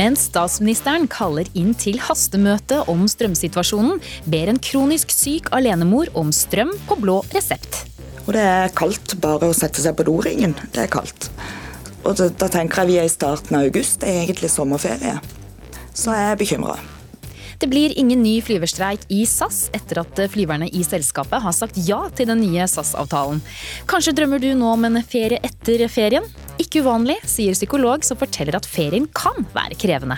Mens statsministeren kaller inn til hastemøte om strømsituasjonen, ber en kronisk syk alenemor om strøm på blå resept. Og det er kaldt bare å sette seg på doringen. Det er kaldt. Og da, tenker jeg vi er i starten av august, det er egentlig sommerferie. Så jeg er bekymra. Det blir ingen ny flyverstreik i SAS etter at flyverne i selskapet har sagt ja til den nye SAS-avtalen. Kanskje drømmer du nå om en ferie etter ferien? Ikke uvanlig, sier psykolog som forteller at ferien kan være krevende.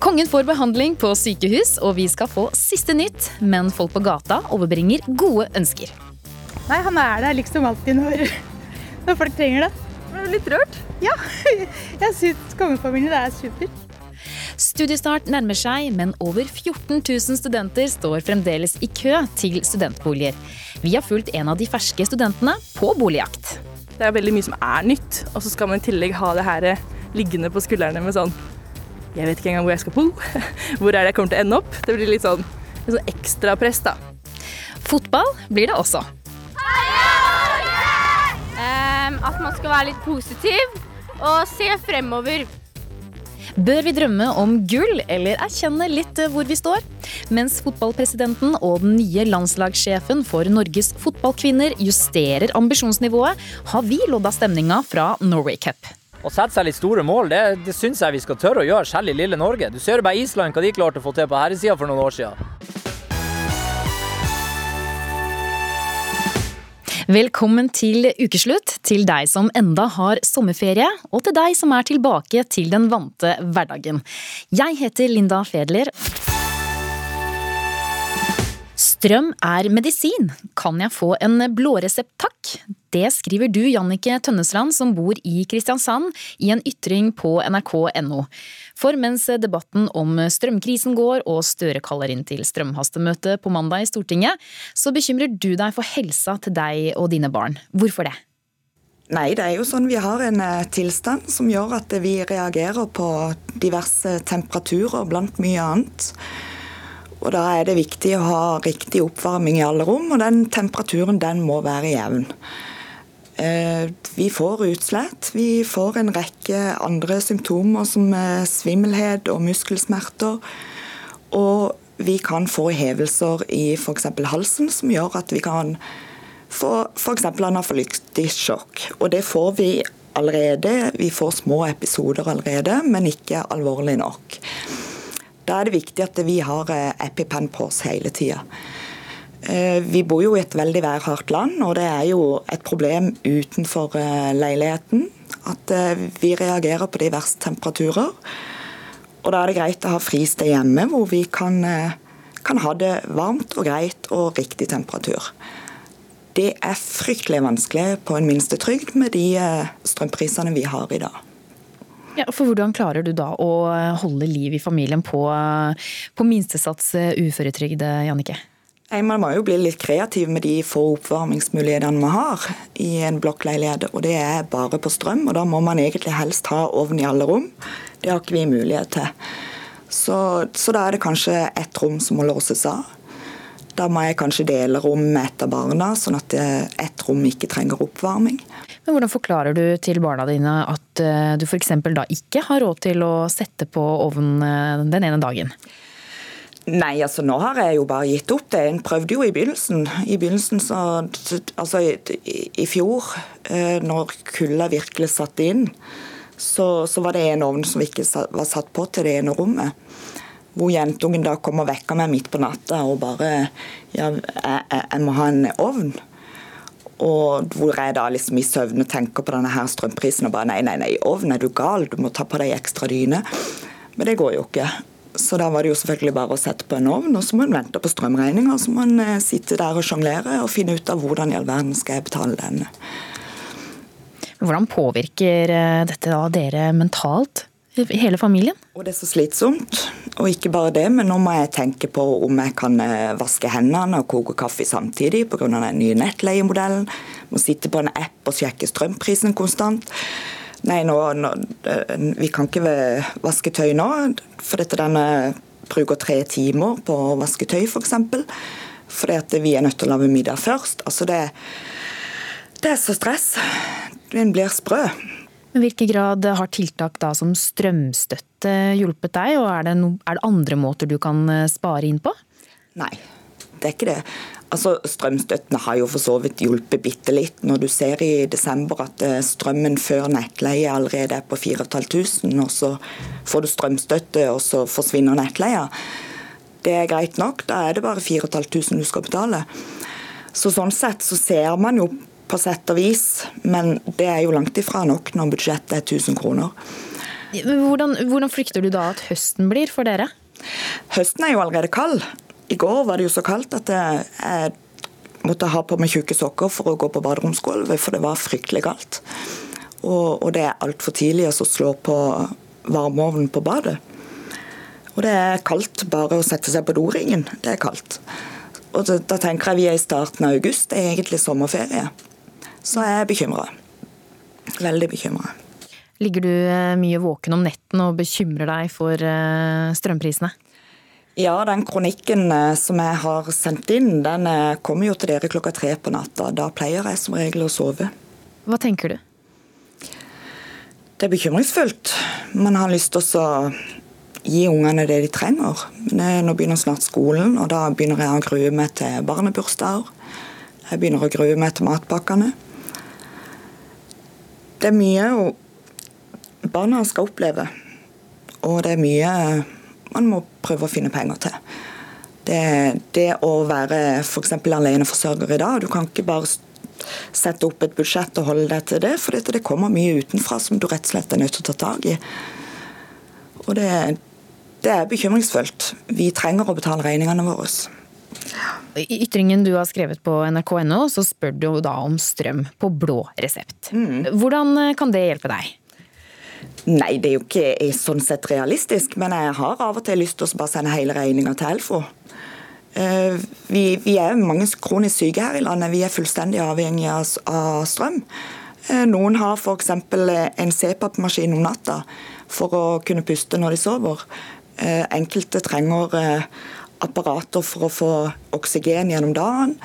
Kongen får behandling på sykehus, og vi skal få siste nytt. Men folk på gata overbringer gode ønsker. Nei, han er der liksom alltid når, når folk trenger det. Det er litt rørt. Ja, jeg syns kongefamilien er super. Studiestart nærmer seg, men over 14 000 studenter står fremdeles i kø til studentboliger. Vi har fulgt en av de ferske studentene på boligjakt. Det er veldig mye som er nytt, og så skal man i tillegg ha det her liggende på skuldrene med sånn Jeg vet ikke engang hvor jeg skal bo. Hvor er det jeg kommer til å ende opp? Det blir litt sånn, litt sånn ekstra press, da. Fotball blir det også. Um, at man skal være litt positiv og se fremover. Bør vi drømme om gull, eller erkjenne litt hvor vi står? Mens fotballpresidenten og den nye landslagssjefen for Norges fotballkvinner justerer ambisjonsnivået, har vi lodda stemninga fra Norway Cup. Å sette seg litt store mål, det, det syns jeg vi skal tørre å gjøre, selv i lille Norge. Du ser jo bare Island hva de klarte å få til på herresida for noen år siden. Velkommen til ukeslutt, til deg som enda har sommerferie, og til deg som er tilbake til den vante hverdagen. Jeg heter Linda Fedler. Strøm er medisin. Kan jeg få en blåresept, takk? Det skriver du, Jannike Tønnesland, som bor i Kristiansand, i en ytring på nrk.no. For mens debatten om strømkrisen går og Støre kaller inn til strømhastemøte på mandag i Stortinget, så bekymrer du deg for helsa til deg og dine barn. Hvorfor det? Nei, det er jo sånn vi har en tilstand som gjør at vi reagerer på diverse temperaturer blant mye annet. Og Da er det viktig å ha riktig oppvarming i alle rom, og den temperaturen den må være jevn. Vi får utslett. Vi får en rekke andre symptomer som svimmelhet og muskelsmerter. Og vi kan få hevelser i f.eks. halsen som gjør at vi kan få f.eks. anafylaktisk sjokk. Og det får vi allerede. Vi får små episoder allerede, men ikke alvorlig nok. Da er det viktig at vi har EpiPen på oss hele tida. Vi bor jo i et veldig værhardt land, og det er jo et problem utenfor leiligheten at vi reagerer på de verste temperaturer. Og da er det greit å ha fristed hjemme hvor vi kan, kan ha det varmt og greit og riktig temperatur. Det er fryktelig vanskelig på en minstetrygd med de strømprisene vi har i dag. Ja, for Hvordan klarer du da å holde liv i familien på, på minstesats uføretrygd, Jannicke? Man må jo bli litt kreativ med de få oppvarmingsmulighetene man har i en blokkleilighet. Og det er bare på strøm, og da må man egentlig helst ha ovn i alle rom. Det har ikke vi mulighet til. Så, så da er det kanskje ett rom som må låses av. Da må jeg kanskje dele rom med et av barna, sånn at ett rom ikke trenger oppvarming. Men Hvordan forklarer du til barna dine at du f.eks. da ikke har råd til å sette på ovnen den ene dagen? Nei, altså nå har jeg jo bare gitt opp det. En prøvde jo i begynnelsen. I begynnelsen så, altså i, i fjor, når kulda virkelig satte inn, så, så, var det en ovn som ikke var satt på til det ene rommet. Hvor jentungen da kom og vekka meg midt på natta og bare Ja, jeg, jeg må ha en ovn. Og hvor jeg da liksom i søvne tenker på denne her strømprisen og bare nei, nei, nei, ovn, er du gal, du må ta på deg ekstra dyne. Men det går jo ikke. Så da var det jo selvfølgelig bare å sette på en ovn, og så må en vente på strømregninga. Så må en sitte der og sjonglere og finne ut av hvordan i all verden skal jeg betale denne. Hvordan påvirker dette da dere mentalt? Hele familien? Og det er så slitsomt. Og ikke bare det, men nå må jeg tenke på om jeg kan eh, vaske hendene og koke kaffe samtidig pga. den nye nettleiemodellen. Må sitte på en app og sjekke strømprisen konstant. Nei, nå, nå, eh, vi kan ikke vaske tøy nå, for dette denne bruker tre timer på å vaske tøy, f.eks. For eksempel, fordi at vi er nødt til å lage middag først. Altså det, det er så stress. En blir sprø. I hvilken grad har tiltak da som strømstøtte hjulpet deg, og er det, no, er det andre måter du kan eh, spare inn på? Nei, det er ikke det. Altså, Strømstøttene har jo for så vidt hjulpet bitte litt. Når du ser i desember at eh, strømmen før nettleie allerede er på 4500, og så får du strømstøtte, og så forsvinner nettleia. Det er greit nok, da er det bare 4500 du skal betale. Så Sånn sett så ser man jo på sett og vis, men det er jo langt ifra nok når budsjettet er 1000 kroner. Hvordan, hvordan frykter du da at høsten blir for dere? Høsten er jo allerede kald. I går var det jo så kaldt at jeg måtte ha på meg tjukke sokker for å gå på baderomsgulvet, for det var fryktelig kaldt. Og, og det er altfor tidlig å slå på varmeovnen på badet. Og det er kaldt bare å sette seg på doringen. Det er kaldt. Og da, da tenker jeg vi er i starten av august, det er egentlig sommerferie så er jeg bekymra. Veldig bekymra. Ligger du eh, mye våken om netten og bekymrer deg for eh, strømprisene? Ja, den kronikken eh, som jeg har sendt inn, den kommer jo til dere klokka tre på natta. Da pleier jeg som regel å sove. Hva tenker du? Det er bekymringsfullt. Man har lyst til å gi ungene det de trenger. Nå begynner snart skolen, og da begynner jeg å grue meg til barnebursdager. Jeg begynner å grue meg til matpakkene. Det er mye barna skal oppleve, og det er mye man må prøve å finne penger til. Det, det å være f.eks. aleneforsørger i dag, du kan ikke bare sette opp et budsjett og holde deg til det, for det kommer mye utenfra som du rett og slett er nødt til å ta tak i. Og det, det er bekymringsfullt. Vi trenger å betale regningene våre. I ytringen du har skrevet på nrk.no, så spør du da om strøm på blå resept. Mm. Hvordan kan det hjelpe deg? Nei, det er jo ikke sånn sett realistisk, men jeg har av og til lyst til å bare sende hele regninga til Helfo. Eh, vi, vi, er mange kronisk syke her i landet. Vi er fullstendig avhengige av, strøm. Eh, noen har f.eks. en CPAP-maskin om natta for å kunne puste når de sover. Enkelte trenger apparater for å få oksygen gjennom dagen.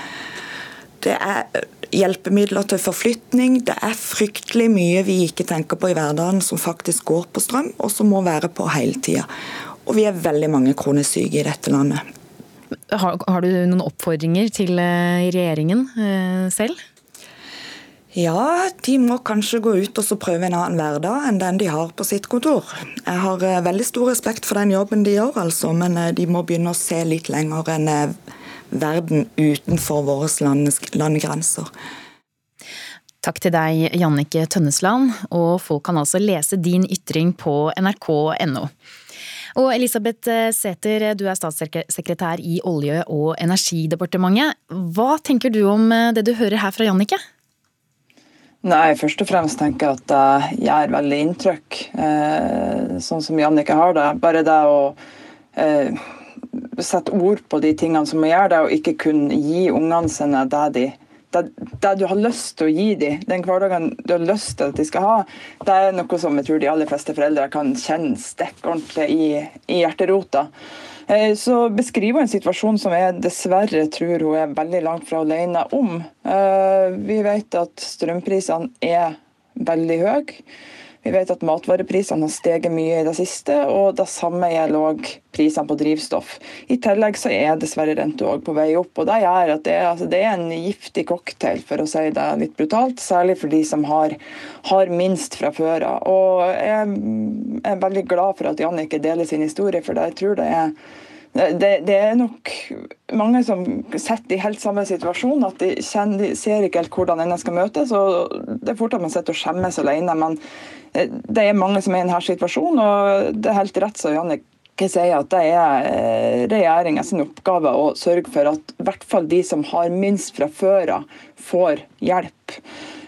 Det er hjelpemidler til forflytning. Det er fryktelig mye vi ikke tenker på i hverdagen som faktisk går på strøm, og som må være på hele tida. Og vi er veldig mange kronisk syke i dette landet. Har, har du noen oppfordringer til eh, regjeringen eh, selv? Ja, de må kanskje gå ut og prøve en annen hverdag enn den de har på sitt kontor. Jeg har eh, veldig stor respekt for den jobben de gjør, altså, men eh, de må begynne å se litt lenger enn verden utenfor våre landegrenser. Takk til deg, Jannike Tønnesland, og folk kan altså lese din ytring på nrk.no. Og Elisabeth Sæther, du er statssekretær i Olje- og energidepartementet. Hva tenker du om det du hører her fra Jannike? Nei, først og fremst tenker jeg at jeg gjør veldig inntrykk, eh, sånn som Jannike har det. Bare det å eh, sette ord på de tingene som må gjøre det, og ikke kunne gi ungene sine det, de, det, det du har lyst til å gi dem, den hverdagen du har lyst til at de skal ha, det er noe som jeg tror de aller fleste foreldre kan kjenne stikkordentlig i, i hjerterota. Eh, så beskriver hun en situasjon som jeg dessverre tror hun er veldig langt fra alene om. Eh, vi vet at strømprisene er veldig høye. Vi vet at matvareprisene har steget mye i det siste, og det samme gjelder òg prisene på drivstoff. I tillegg så er dessverre renta òg på vei opp. og Det gjør at det er, altså, det er, en giftig cocktail, for å si det litt brutalt. Særlig for de som har, har minst fra før av. Jeg er veldig glad for at Jannicke deler sin historie, for jeg tror det er det, det, er nok mange som sitter i helt samme situasjon. At de, kjenner, de ser ikke helt hvordan denne skal møtes. og Det er fort at man sitter og skjemmes alene. Men eh, det er mange som er i denne situasjonen, og det er helt rett som Jannicke sier, at det er eh, regjeringens oppgave å sørge for at i hvert fall de som har minst fra før av, får hjelp.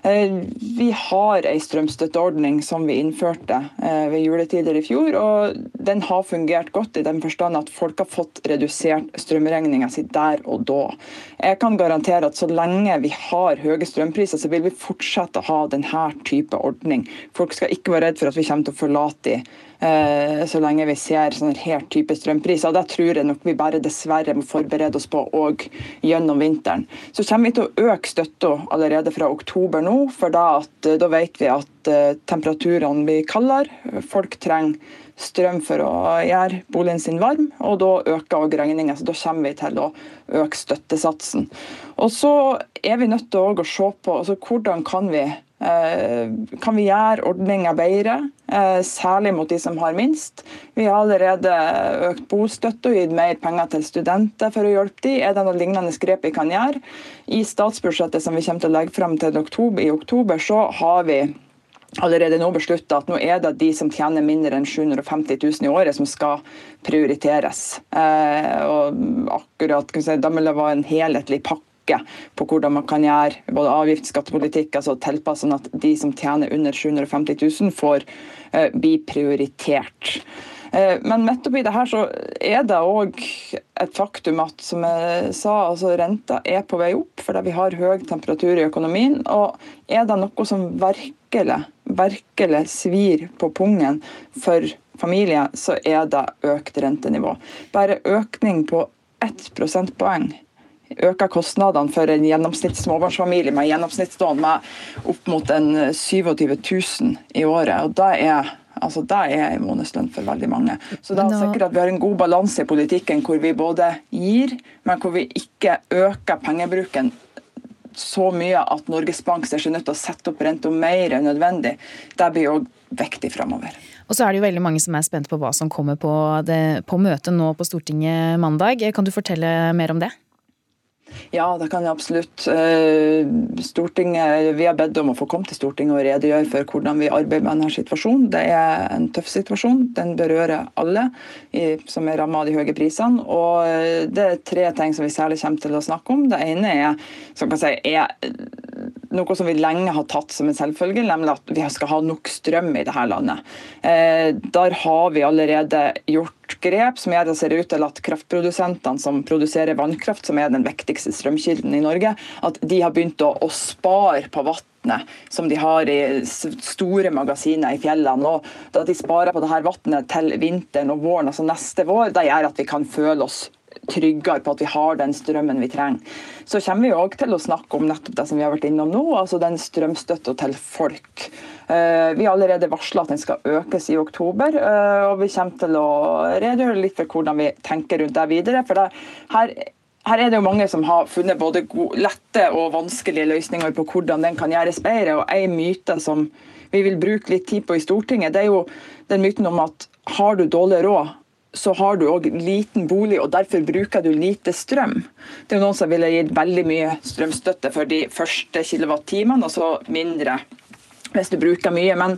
Eh, vi har ei strømstøtteordning som vi innførte eh, ved juletider i fjor. og Den har fungert godt i den forstand at folk har fått redusert strømregninga si der og da. Jeg kan garantere at så lenge vi har høye strømpriser, så vil vi fortsette å ha denne type ordning. Folk skal ikke være redd for at vi kommer til å forlate dem så lenge vi ser sånne her type strømpriser. Det tror jeg nok vi bare dessverre må forberede oss på òg gjennom vinteren. Så kommer vi til å øke støtta allerede fra oktober nå, for da, at, eh, da vet vi at uh, temperaturene blir kaldere. Folk trenger strøm for å gjøre boligen sin varm, og da øker òg regninga. Så da kommer vi til å øke støttesatsen. Og så er vi nødt til å se på altså, hvordan kan vi Eh, kan vi gjøre ordninga bedre, eh, særlig mot de som har minst. Vi har allerede økt bostøtte og gitt mer penger til studenter for å hjelpe dem. Er det noe lignende grep vi kan gjøre? I statsbudsjettet som vi kommer til å legge frem til oktober, i oktober, så har vi allerede nå beslutta at nå er det de som tjener mindre enn 750 000 i året som skal prioriteres. Eh, og akkurat, Da vil det være en helhetlig pakke pakke på hvordan man kan gjøre både avgift- skattepolitikk altså tilpasse sånn at de som tjener under 750 000, får eh, bli prioritert. Uh, men midt oppi det her så er det òg et faktum at som jeg sa, altså renta er på vei opp fordi vi har høy temperatur i økonomien. Og er det noe som virkelig, virkelig svir på pungen for familier, så er det økt rentenivå. Bare økning på ett prosentpoeng øker kostnadene for en gjennomsnitts småbarnsfamilie med gjennomsnittslån med opp mot en 27 000 i året. og det er Altså, Det er en månedslønn for veldig mange. Så det er sikkert at Vi har en god balanse i politikken hvor vi både gir, men hvor vi ikke øker pengebruken så mye at Norges Bank ser seg nødt til å sette opp renta mer enn nødvendig. Det blir òg viktig framover. Og så er det jo veldig mange som er spent på hva som kommer på, det, på møtet nå på Stortinget mandag. Kan du fortelle mer om det? Ja, det kan jeg absolutt. Eh, Stortinget, vi har bedt om å få komme til Stortinget og redegjøre for hvordan vi arbeider med denne situasjonen. Det er en tøff situasjon. Den berører alle som er rammet av de høye prisene. Og eh, Det er tre ting som vi særlig kommer til å snakke om. Det ene er, som kan si, er noe som vi lenge har tatt som en selvfølge, nemlig at vi skal ha nok strøm i dette landet. Eh, der har vi allerede gjort grep som gjør det ser ut til at kraftprodusentene som produserer vannkraft, som er den viktigste strømkilden i Norge, at de har begynt å, spare på vann som de har i store magasiner i fjellene. og Da de sparer på dette vannet til vinteren og våren, altså neste vår, det gjør at vi kan føle oss tryggere på at vi har den strømmen vi trenger. Så kommer vi òg til å snakke om nettopp det som vi har vært innom nå, altså den strømstøtta til folk. Eh, vi har allerede varsla at den skal økes i oktober, eh, og vi kommer til å redegjøre litt for hvordan vi tenker rundt det videre. for det, her her er det jo mange som har funnet både lette og vanskelige løsninger på hvordan den kan gjøres bedre. og En myte som vi vil bruke litt tid på i Stortinget, det er jo den myten om at har du dårlig råd, så har du òg liten bolig, og derfor bruker du lite strøm. Det er jo noen som ville gitt veldig mye strømstøtte for de første kilowattimene, og så mindre hvis du bruker mye. Men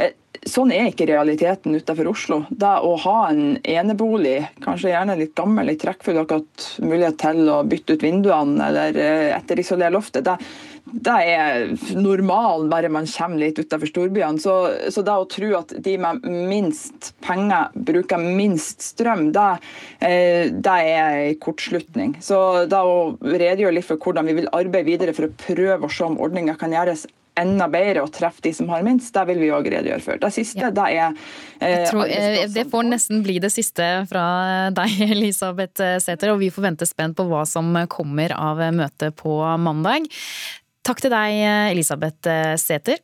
eh, sånn er ikke realiteten utenfor Oslo. Det å ha en enebolig, kanskje gjerne litt gammel, litt trekkfull, hatt mulighet til å bytte ut vinduene eller eh, etterisolere loftet, det, det er normalen bare man kommer litt utenfor storbyene. Så, så det å tro at de med minst penger bruker minst strøm, det, eh, det er en kortslutning. Så det å redegjøre litt for hvordan vi vil arbeide videre for å prøve å se om ordninga kan gjøres enda bedre å treffe de som har minst, det vil vi òg redegjøre for. Det siste, det er eh, tror, eh, Det får nesten bli det siste fra deg, Elisabeth Sæther, og vi får vente spent på hva som kommer av møtet på mandag. Takk til deg, Elisabeth Sæther.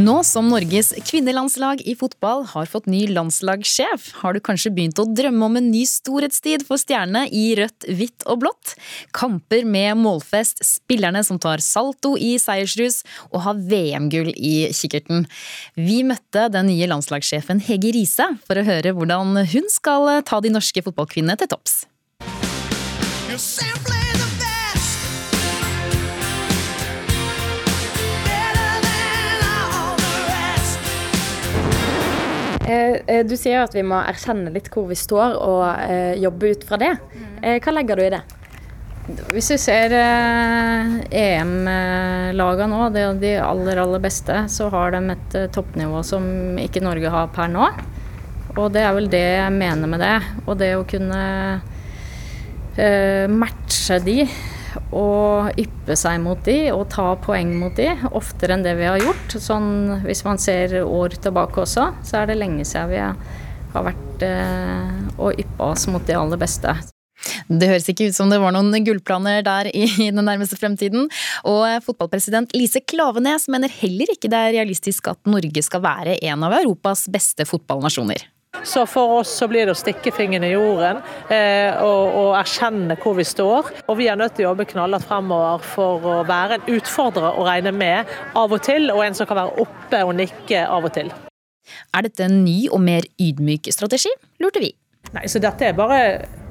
Nå som Norges kvinnelandslag i fotball har fått ny landslagssjef, har du kanskje begynt å drømme om en ny storhetstid for stjernene i rødt, hvitt og blått? Kamper med målfest, spillerne som tar salto i seiersrus og har VM-gull i kikkerten. Vi møtte den nye landslagssjefen Hege Riise for å høre hvordan hun skal ta de norske fotballkvinnene til topps. You're Du sier jo at vi må erkjenne litt hvor vi står og eh, jobbe ut fra det. Eh, Hva legger du i det? Hvis vi ser eh, EM-lagene nå, det er de aller, aller beste, så har de et eh, toppnivå som ikke Norge har per nå. Og det er vel det jeg mener med det. Og det å kunne eh, matche de og yppe seg mot de og ta poeng mot de oftere enn det vi har gjort. Sånn, hvis man ser år tilbake også, så er det lenge siden vi har vært eh, og yppa oss mot de aller beste. Det høres ikke ut som det var noen gullplaner der i den nærmeste fremtiden. Og fotballpresident Lise Klavenes mener heller ikke det er realistisk at Norge skal være en av Europas beste fotballnasjoner. Så for oss så blir det å stikke fingeren i jorden eh, og, og erkjenne hvor vi står. Og vi er nødt til å jobbe knallhardt fremover for å være en utfordrer å regne med av og til, og en som kan være oppe og nikke av og til. Er dette en ny og mer ydmyk strategi, lurte vi. Nei, så Dette er bare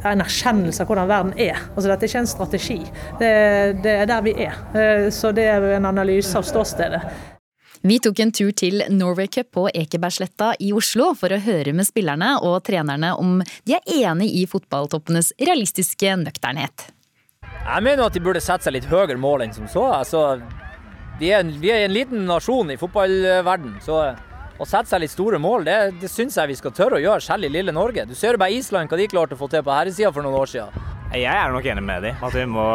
en erkjennelse av hvordan verden er. Altså Dette er ikke en strategi. Det, det er der vi er. Eh, Så det er en analyse av ståstedet. Vi tok en tur til Norway Cup på Ekebergsletta i Oslo for å høre med spillerne og trenerne om de er enig i fotballtoppenes realistiske nøkternhet. Jeg mener at de burde sette seg litt høyere mål enn som så. Altså, vi, er en, vi er en liten nasjon i fotballverden, så å sette seg litt store mål, det, det syns jeg vi skal tørre å gjøre, selv i lille Norge. Du ser jo bare Island, hva de klarte å få til på herresida for noen år siden. Jeg er nok enig med dem. At vi må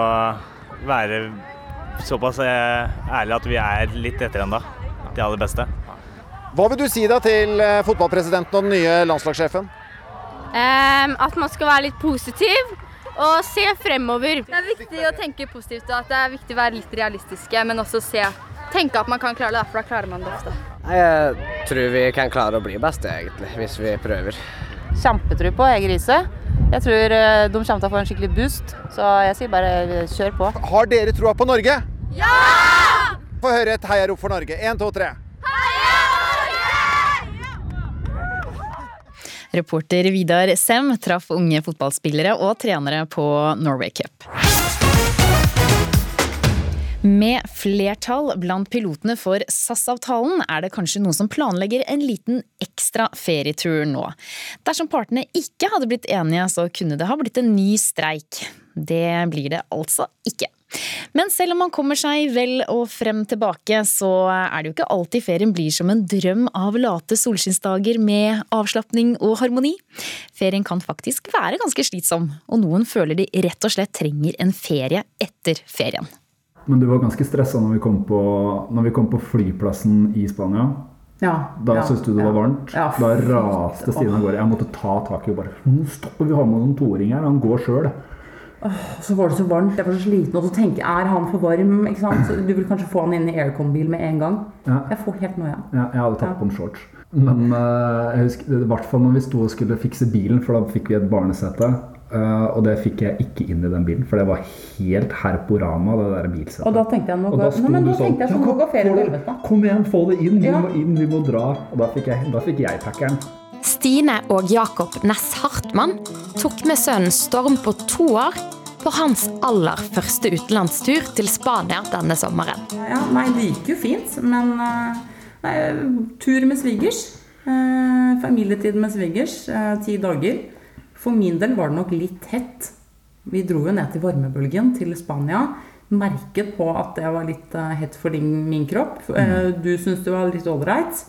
være såpass eh, ærlige at vi er litt etter ennå. De aller beste. Hva vil du si da til eh, fotballpresidenten og den nye landslagssjefen? Um, at man skal være litt positiv og se fremover. Det er viktig å tenke positivt og at det er viktig å være litt realistiske, men også se, tenke at man kan klare det, for da klarer man det ofte. Jeg tror vi kan klare å bli beste, egentlig, hvis vi prøver. Kjempetro på Ege Riise. Jeg tror eh, de kommer til å få en skikkelig boost, så jeg sier bare eh, kjør på. Har dere troa på Norge? Ja! Få høre et heiarop for Norge. Én, to, tre. Reporter Vidar Sem traff unge fotballspillere og trenere på Norway Cup. Med flertall blant pilotene for SAS-avtalen er det kanskje noen som planlegger en liten ekstra ferietur nå. Dersom partene ikke hadde blitt enige, så kunne det ha blitt en ny streik. Det blir det altså ikke. Men selv om man kommer seg vel og frem tilbake, så er det jo ikke alltid ferien blir som en drøm av late solskinnsdager med avslapning og harmoni. Ferien kan faktisk være ganske slitsom, og noen føler de rett og slett trenger en ferie etter ferien. Men du var ganske stressa når vi kom på, når vi kom på flyplassen i Spania. Ja, Da ja, syntes du det ja. var varmt. Ja, da raste Stine av gårde. Jeg måtte ta tak i henne bare. Nå stopper vi har med noen toåring her. Han går sjøl. Åh, så var det så varmt, jeg var så sliten, og så tenker jeg, er han for varm? ikke sant? Så du vil kanskje få han inn i aircon-bil med en gang. Ja. Jeg får helt noia. Ja, jeg hadde tatt på en shorts. Men uh, jeg husker, i hvert fall når vi sto og skulle fikse bilen, for da fikk vi et barnesete. Uh, og det fikk jeg ikke inn i den bilen, for det var helt herporama, det der bilsetet. Og da tenkte jeg, nå da går, sto Nei, men du da sånn, tenkte jeg sånn, nå kom, går ferien til det- helvete. Kom igjen, få det inn! Vi Ja. må inn, vi må dra. Og da fikk jeg, da fikk jeg packeren. Stine og Jakob Næss Hartmann tok med sønnen Storm på to år på hans aller første utenlandstur til Spania denne sommeren. Ja, nei, det gikk jo fint, men eh, nei, tur med svigers. eh, familietid med svigers, eh, ti dager. For min del var det nok litt tett. Vi dro jo ned til varmebølgen til Spania. Merket på at det var litt eh, hett for din, min kropp. Eh, Du syntes det var litt ålreit.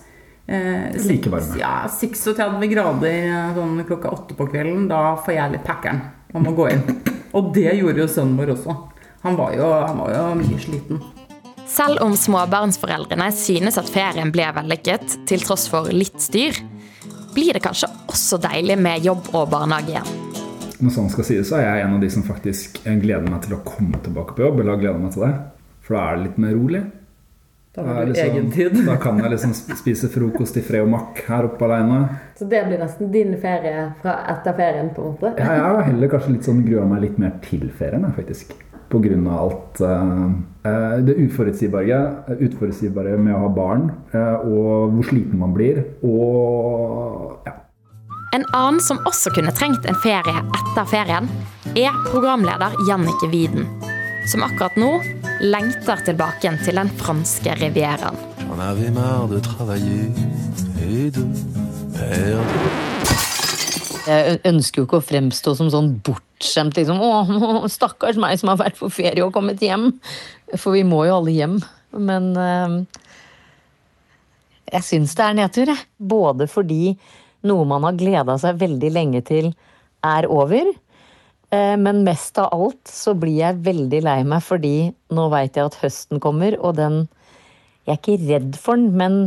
Eh, Like varme. Ja, 36 grader eh, sånn klokka åtte på kvelden. Da får jeg litt packeren om å gå inn. Og det gjorde jo sønnen vår også. Han var jo, han var jo mye sliten. Selv om småbarnsforeldrene synes at ferien ble vellykket, til tross for litt styr, blir det kanskje også deilig med jobb og barnehage igjen. Når sånn skal sies, så er jeg en av de som faktisk gleder meg til å komme tilbake på jobb. Eller gleder meg til det. For da er det litt mer rolig. Da har du liksom- egen tid. Da kan jeg liksom spise frokost i fred og makk her oppe alene. Så det blir nesten din ferie fra etter ferien, på en måte? Ja, jeg har heller kanskje litt sånn grua meg litt mer til ferien, faktisk. På grunn av alt eh, eh, det uforutsigbare, utforutsigbare med å ha barn, uh, og hvor sliten man blir, og ja. En annen som også kunne trengt en ferie etter ferien, er programleder Jannike Widen. Som akkurat nå lengter tilbake til den franske rivieraen. J'en avais marre de travailler et de perdre. Jeg ønsker jo ikke å fremstå som sånn bortskjemt, liksom. Å, stakkars meg som har vært på ferie og kommet hjem. For vi må jo alle hjem. Men eh, jeg syns det er nedtur, jeg. Både fordi noe man har gleda seg veldig lenge til, er over. Eh, Men mest av alt så blir jeg veldig lei meg fordi nå veit jeg at høsten kommer, og den Jeg er ikke redd for den, men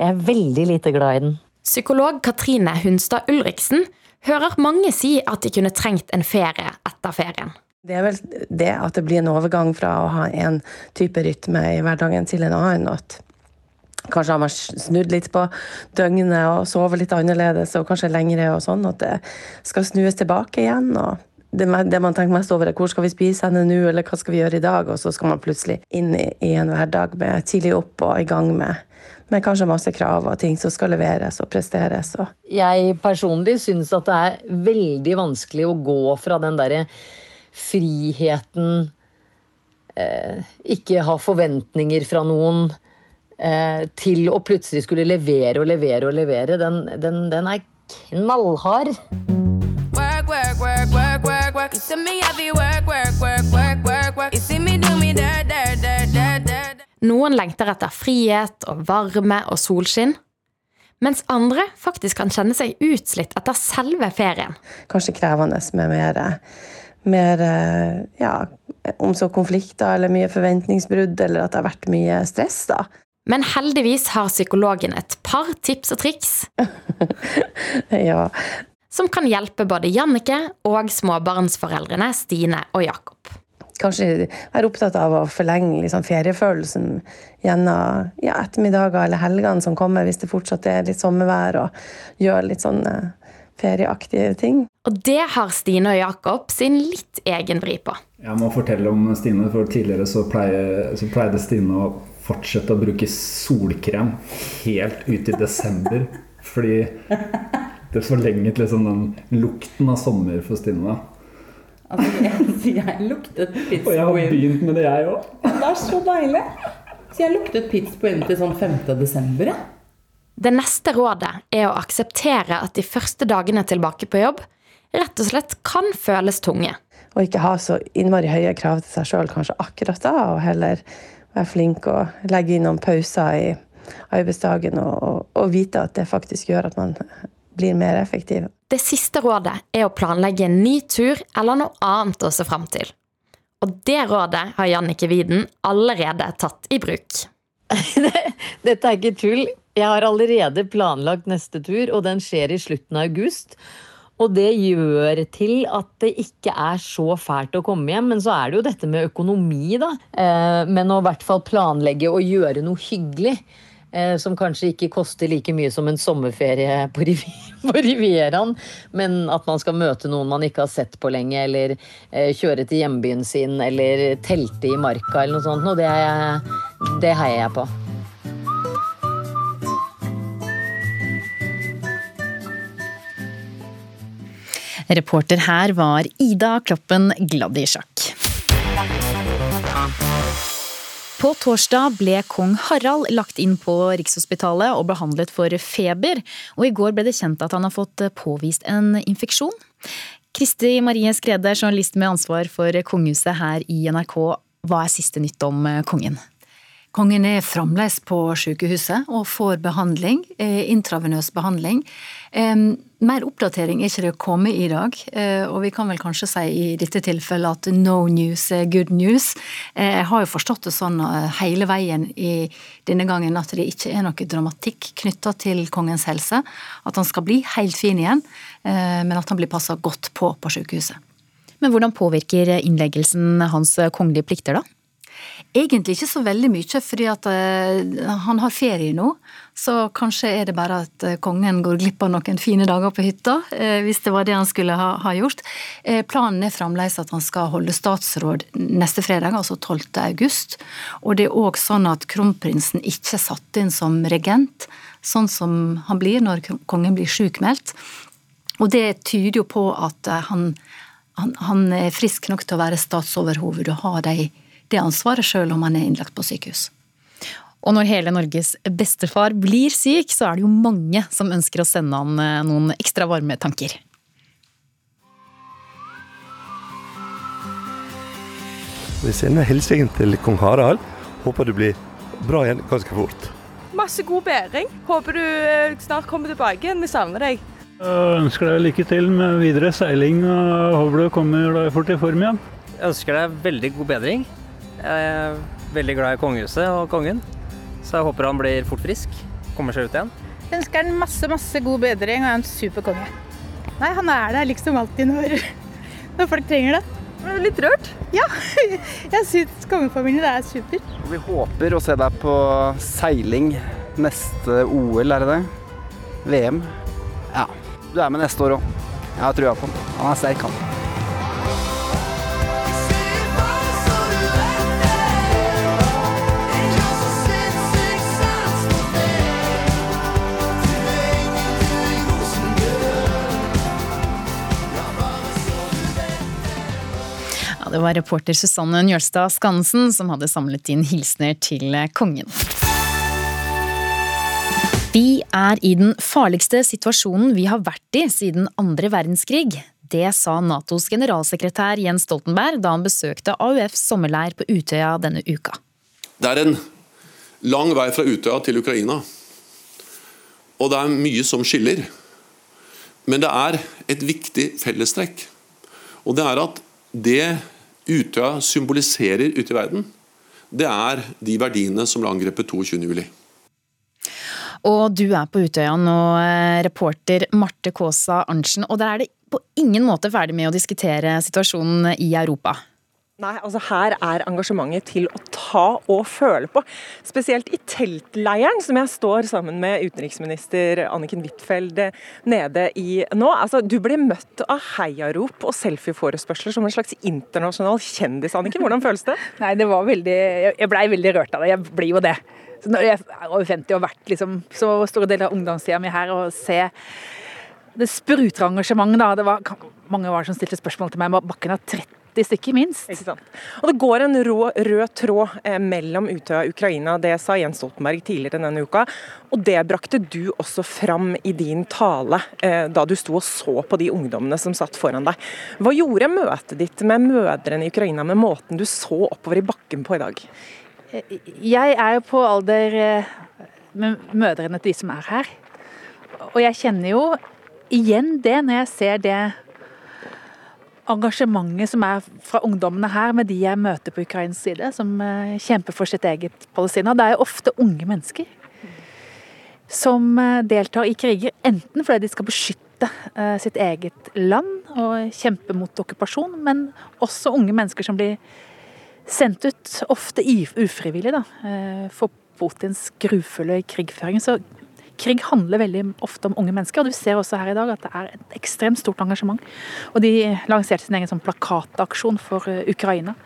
jeg er veldig lite glad i den. Psykolog Katrine Hunstad Ulriksen hører mange si at de kunne trengt en ferie etter ferien. Det er vel det at det blir en overgang fra å ha en type rytme i hverdagen til en annen. At kanskje har man snudd litt på døgnet og sover litt annerledes og kanskje lengre og sånn. At det skal snues tilbake igjen. og det, det man tenker mest over er hvor skal vi spise henne nå, eller hva skal vi gjøre i dag? Og så skal man plutselig inn i, i en hverdag med tidlig opp og i gang med, med kanskje masse krav og ting som skal leveres og presteres. Og Jeg personlig syns at det er veldig vanskelig å gå fra den derre friheten eh, Ikke ha forventninger fra noen. Eh, til å plutselig skulle levere og levere og levere. Den, den, den er knallhard. You tell me heavy work, work, work, work, work, work. You see me do me dirt, dirt, dirt, dirt, dirt. Noen lengter etter frihet og varme og solskinn. Mens andre faktisk kan kjenne seg utslitt etter selve ferien. kanskje krevende med mer, mer eh, ja, om så konflikter eller mye forventningsbrudd, eller at det har vært mye stress. da. Men heldigvis har psykologen et par tips og triks Ja. Som kan hjelpe både Jannike og småbarnsforeldrene Stine og Jakob. Kanskje være opptatt av å forlenge liksom, feriefølelsen gjennom ja, ettermiddager eller helgene som kommer, hvis det fortsatt er litt sommervær, og gjøre litt sånn ferieaktige ting. Og det har Stine og Jakob sin litt egen vri på. Jeg må fortelle om Stine, for tidligere så, pleier, så pleide Stine å fortsette å bruke solkrem helt ut i desember. Fordi det forlenget liksom den lukten av sommer for Stine. Altså, jeg, jeg luktet pizza Og jeg har begynt med det, jeg òg. Det er så deilig. Så jeg luktet pizza på inn til sånn 5. desember. Det neste rådet er å akseptere at de første dagene tilbake på jobb rett og slett kan føles tunge. Og ikke ha så innmari høye krav til seg sjøl kanskje akkurat da, og heller være flink og legge inn noen pauser i arbeidsdagen og, og, og vite at det faktisk gjør at man blir mer effektiv. Det siste rådet er å planlegge en ny tur eller noe annet å se fram til. Og det rådet har Jannike Widen allerede tatt i bruk. Dette er ikke tull. Jeg har allerede planlagt neste tur, og den skjer i slutten av august. Og det gjør til at det ikke er så fælt å komme hjem. Men så er det jo dette med økonomi, da. Eh, Men å i hvert fall planlegge og gjøre noe hyggelig. Eh, Som kanskje ikke koster like mye som en sommerferie på, Rivi på Rivieraen. Men at man skal møte noen man ikke har sett på lenge, eller eh, kjøre til hjembyen sin, eller telte i marka, eller noe sånt. Og det, det heier jeg på. Reporter her var Ida Kloppen Gladisjak. På torsdag ble kong Harald lagt inn på Rikshospitalet og behandlet for feber. Og i går ble det kjent at han har fått påvist en infeksjon. Kristi Marie Skrede, journalist med ansvar for kongehuset her i NRK. Hva er siste nytt om kongen? Kongen er fremdeles på sykehuset og får behandling, eh, intravenøs behandling. Eh, mer oppdatering er ikke det kommet i dag, eh, og vi kan vel kanskje si i dette tilfellet at no news er good news. Eh, jeg har jo forstått det sånn hele veien i denne gangen at det ikke er noe dramatikk knytta til kongens helse. At han skal bli helt fin igjen, men at han blir passa godt på på sykehuset. Men hvordan påvirker innleggelsen hans kongelige plikter, da? Egentlig ikke så veldig mye, fordi at eh, han har ferie nå. Så kanskje er det bare at eh, kongen går glipp av noen fine dager på hytta, eh, hvis det var det han skulle ha, gjort. Planen er fremdeles at han skal holde statsråd neste fredag, altså 12. august. Og det er òg sånn at kronprinsen ikke er satt inn som regent, sånn som han blir når kongen blir sjukmeldt. Og det tyder jo på at han, han, han er frisk nok til å være statsoverhoved og ha de, det ansvaret sjøl om han er innlagt på sykehus. Og når hele Norges bestefar blir syk, så er det jo mange som ønsker å sende han eh, noen ekstra varme tanker. Vi sender hilsen til kong Harald. Håper du blir bra igjen ganske fort. Masse god bedring. Håper du eh, snart kommer tilbake igjen. Vi savner deg. Jeg ønsker deg lykke til med videre seiling og håper du kommer deg fort i form igjen. Jeg ønsker deg veldig god bedring. Jeg er veldig glad i kongehuset og kongen. Så jeg håper han blir fort frisk, kommer seg ut igjen. Jeg ønsker han masse, masse god bedring og er en super konge. Nei, han er der liksom alltid når, når folk trenger det. Er du litt rørt? Ja, jeg syns kongefamilien er super. Vi håper å se deg på seiling neste OL, er det det? VM? Ja. Du er med neste år òg. Jeg har trua på han. Han er sterk, han. Det var reporter Susanne Njølstad Skansen som hadde samlet inn hilsener til kongen. Vi er i den farligste situasjonen vi har vært i siden andre verdenskrig. Det sa Natos generalsekretær Jens Stoltenberg da han besøkte AUFs sommerleir på Utøya denne uka. Det er en lang vei fra Utøya til Ukraina. Og det er mye som skiller. Men det er et viktig fellestrekk. Og det er at det Utøya symboliserer ute i verden, det er de verdiene som ble angrepet 22.07. Og du er på Utøya nå, eh, reporter Marte Kaasa Arntzen. Og der er det på ingen måte ferdig med å diskutere situasjonen i Europa. Nei, altså Her er engasjementet til å ta og føle på. Spesielt i teltleiren, som jeg står sammen med utenriksminister Anniken Huitfeldt nede i nå. Altså, Du ble møtt av heiarop og selfieforespørsler som en slags internasjonal kjendis. Anniken, hvordan føles det? Nei, det var veldig Jeg blei veldig rørt av det. Jeg blir jo det. Når jeg er over 50 og har vært liksom, så store deler av ungdomstida mi her og se det spruter engasjement, da. Det var mange var som stilte spørsmål til meg om bakken har 30 stykker minst. Ikke sant. Og Det går en rå, rød tråd eh, mellom Utøya og Ukraina, det sa Jens Stoltenberg tidligere denne uka. Og Det brakte du også fram i din tale eh, da du sto og så på de ungdommene som satt foran deg. Hva gjorde møtet ditt med mødrene i Ukraina med måten du så oppover i bakken på i dag? Jeg er jo på alder eh, med mødrene til de som er her. Og jeg kjenner jo igjen det når jeg ser det engasjementet som er fra ungdommene her, med de jeg møter på ukrainsk side, som eh, kjemper for sitt eget Palestina. Det er jo ofte unge mennesker som eh, deltar i kriger, enten fordi de skal beskytte eh, sitt eget land og kjempe mot okkupasjon, men også unge mennesker som blir sendt ut, ofte ufrivillig, da, for Putins grufulle krigføring. Så krig handler veldig ofte om unge mennesker, og du ser også her i dag at det er et ekstremt stort engasjement. Og de lanserte sin egen sånn plakataksjon for Ukraina.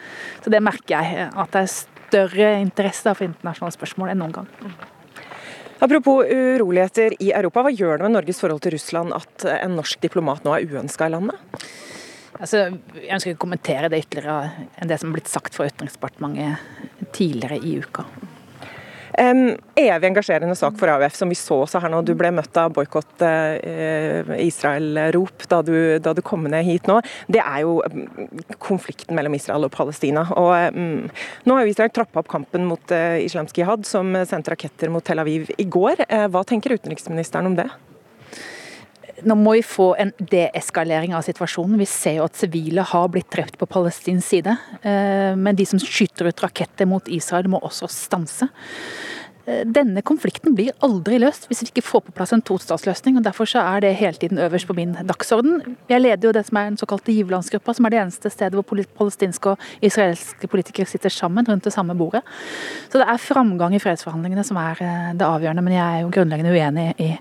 Så det merker jeg, at det er større interesse for internasjonale spørsmål enn noen gang. Apropos uroligheter i Europa, hva gjør det med Norges forhold til Russland at en norsk diplomat nå er uønska i landet? Altså, jeg ønsker ikke å kommentere det ytterligere enn det som er blitt sagt fra Utenriksdepartementet tidligere i uka. Evig engasjerende sak for AUF, som vi så også her nå. Du ble møtt av boikott eh, Israel-rop da, da, du kom ned hit nå. Det er jo konflikten mellom Israel og Palestina. Og mm, Nå har jo Israel trappa opp kampen mot eh, islamsk jihad, som sendte raketter mot Tel Aviv i går. Eh, hva tenker utenriksministeren om det? Nå må vi få en deeskalering av situasjonen. Vi ser jo at sivile har blitt drept på palestinsk side. Men de som skyter ut raketter mot Israel, må også stanse. Denne konflikten blir aldri løst hvis vi ikke får på plass en tostatsløsning. og Derfor så er det hele tiden øverst på min dagsorden. Jeg leder jo det som er den såkalte giverlandsgruppa, som er det eneste stedet hvor palestinske og israelske politikere sitter sammen rundt det samme bordet. Så det er framgang i fredsforhandlingene som er det avgjørende, men jeg er jo grunnleggende uenig i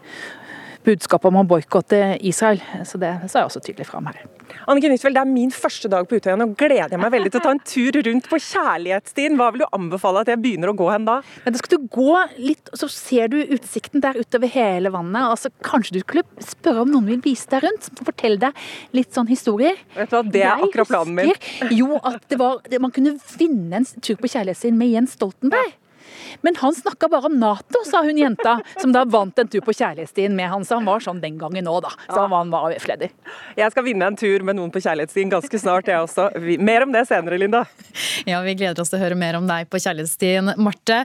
budskapet om å boikotte Israel. Så det sa jeg også tydelig fram her. Anniken Huitfeldt, det er min første dag på Utøya. Nå gleder jeg meg veldig til å ta en tur rundt på Kjærlighetsstien. Hva vil du anbefale at jeg begynner å gå hen da? Men da skal du gå litt, så ser du utsikten der utover hele vannet. og så Kanskje du skulle spørre om noen vil vise deg rundt, fortelle deg litt sånn historier. Vet du hva, Det er akkurat planen min. Jo, at det var, man kunne vinne en tur på Kjærlighetsstien med Jens Stoltenberg. Men han snakka bare om Nato, sa hun jenta, som da vant en tur på Kjærlighetsstien med han. Så han var sånn den gangen òg, da. Så han var, han var AUF-leder. Jeg skal vinne en tur med noen på Kjærlighetsstien ganske snart, jeg også. Mer om det senere, Linda. Ja, vi gleder oss til å høre mer om deg på Kjærlighetsstien, Marte.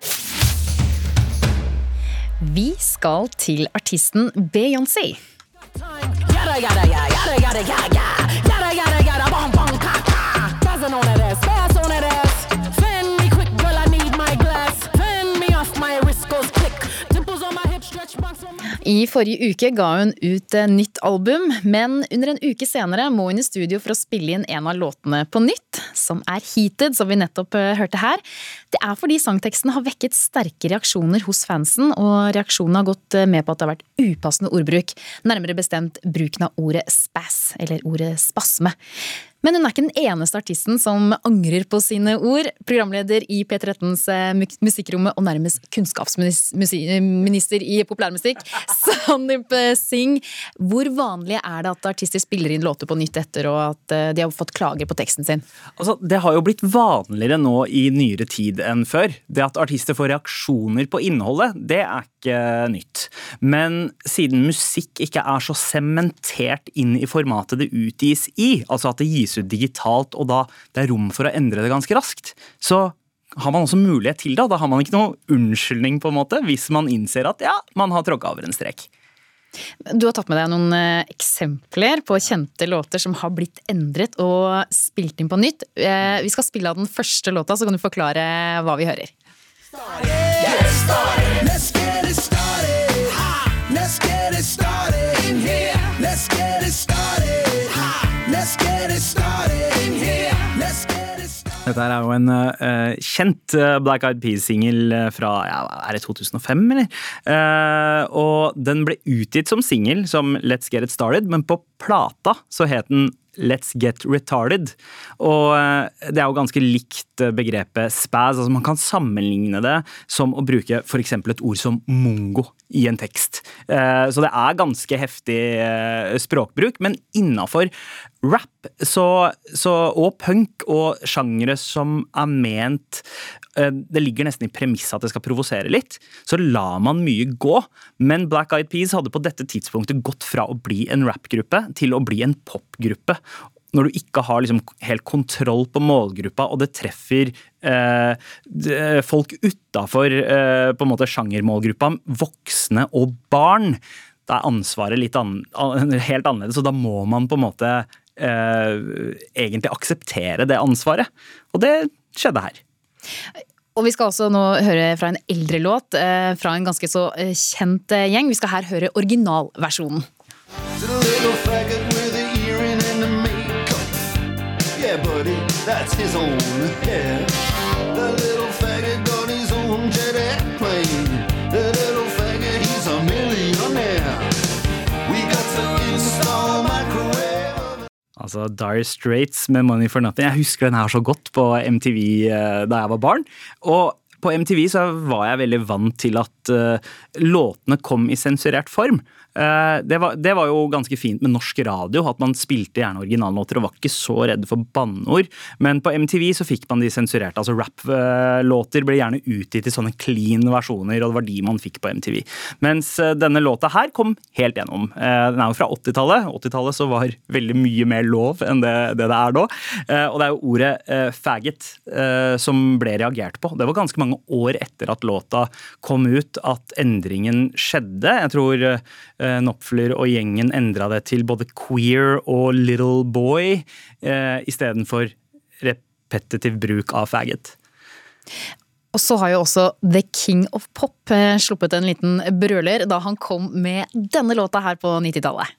Vi skal til artisten Beyoncé. Yada, I forrige uke ga hun ut nytt album, men under en uke senere må hun i studio for å spille inn en av låtene på nytt, som er Heated, som vi nettopp hørte her. Det er fordi sangteksten har vekket sterke reaksjoner hos fansen, og reaksjonene har gått med på at det har vært upassende ordbruk, nærmere bestemt bruken av ordet spass, eller ordet spasme. Men hun er ikke den eneste artisten som angrer på sine ord. Programleder i P13s Musikkrommet og nærmest kunnskapsminister i populærmusikk, Sandeep Singh. Hvor vanlig er det at artister spiller inn låter på nytt etter og at de har fått klager på teksten sin? Altså, det har jo blitt vanligere nå i nyere tid enn før. Det at artister får reaksjoner på innholdet, det er ikke nytt. Men siden musikk ikke er så sementert inn i formatet det utgis i, altså at det gis ut digitalt, og da det er rom for å endre det ganske raskt, så har man også mulighet til det. Da har man ikke noe unnskyldning på en måte, hvis man innser at ja, man har tråkka over en strek. Du har tatt med deg noen eksempler på kjente låter som har blitt endret og spilt inn på nytt. Vi skal spille av den første låta, så kan du forklare hva vi hører. Let's get Dette er jo en uh, kjent uh, Black Eyed Peas-singel fra ja, er det 2005, eller? Uh, og den ble utgitt som singel som Let's Get It Started, men på plata så het den Let's get retarded. Og det er jo ganske likt begrepet spaz. altså Man kan sammenligne det som å bruke f.eks. et ord som mongo i en tekst. Så det er ganske heftig språkbruk, men innafor rap så, så, og punk og sjangere som er ment Det ligger nesten i premisset at det skal provosere litt. Så lar man mye gå. Men Black Eyed Peas hadde på dette tidspunktet gått fra å bli en rapgruppe til å bli en popgruppe når du ikke har liksom helt kontroll på målgruppa, og det treffer eh, folk utafor eh, sjangermålgruppa, voksne og barn, da er ansvaret litt an, helt annerledes. Og da må man på en måte eh, egentlig akseptere det ansvaret. Og det skjedde her. Og vi skal også nå høre fra en eldre låt eh, fra en ganske så kjent gjeng. Vi skal her høre originalversjonen. Yeah, that's his own hair. The little faggot got his own jet airplane. The little faggot, he's a millionaire. We got to install microwave. Altså Dire Straits med Money for Nothing. Jeg husker den her så godt på MTV da jeg var barn. Og på MTV så var jeg veldig vant til at uh, låtene kom i sensurert form. Uh, det, var, det, var, jo ganske fint med norsk radio, at man spilte gjerne originallåter og var ikke så redd for banneord. Men på MTV så fikk man de sensurerte. altså Rap-låter ble gjerne utgitt i sånne clean versjoner, og det var de man fikk på MTV. Mens uh, denne låta her kom helt gjennom. den er jo fra 80-tallet. 80-tallet så var veldig mye mer lov enn det det, det er nå. og det er jo ordet faggot som ble reagert på. Det var ganske mange år etter at låta kom ut at endringen skjedde. Jeg tror Knopfler og gjengen endra det til både queer og little boy uh, istedenfor repetitiv bruk av faggot. Og så har jo også The King of Pop eh, sluppet en liten brøler da han kom med denne låta her på 90-tallet.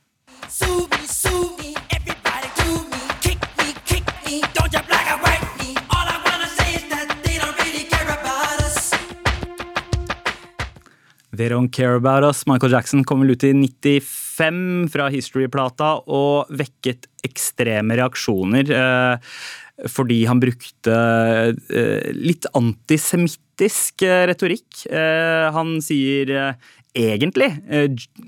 They Don't Care About Us. Michael Jackson kom vel ut i 95 fra History-plata og vekket ekstreme reaksjoner. Eh, fordi han brukte eh, litt antisemittisk eh, retorikk. Han sier egentlig,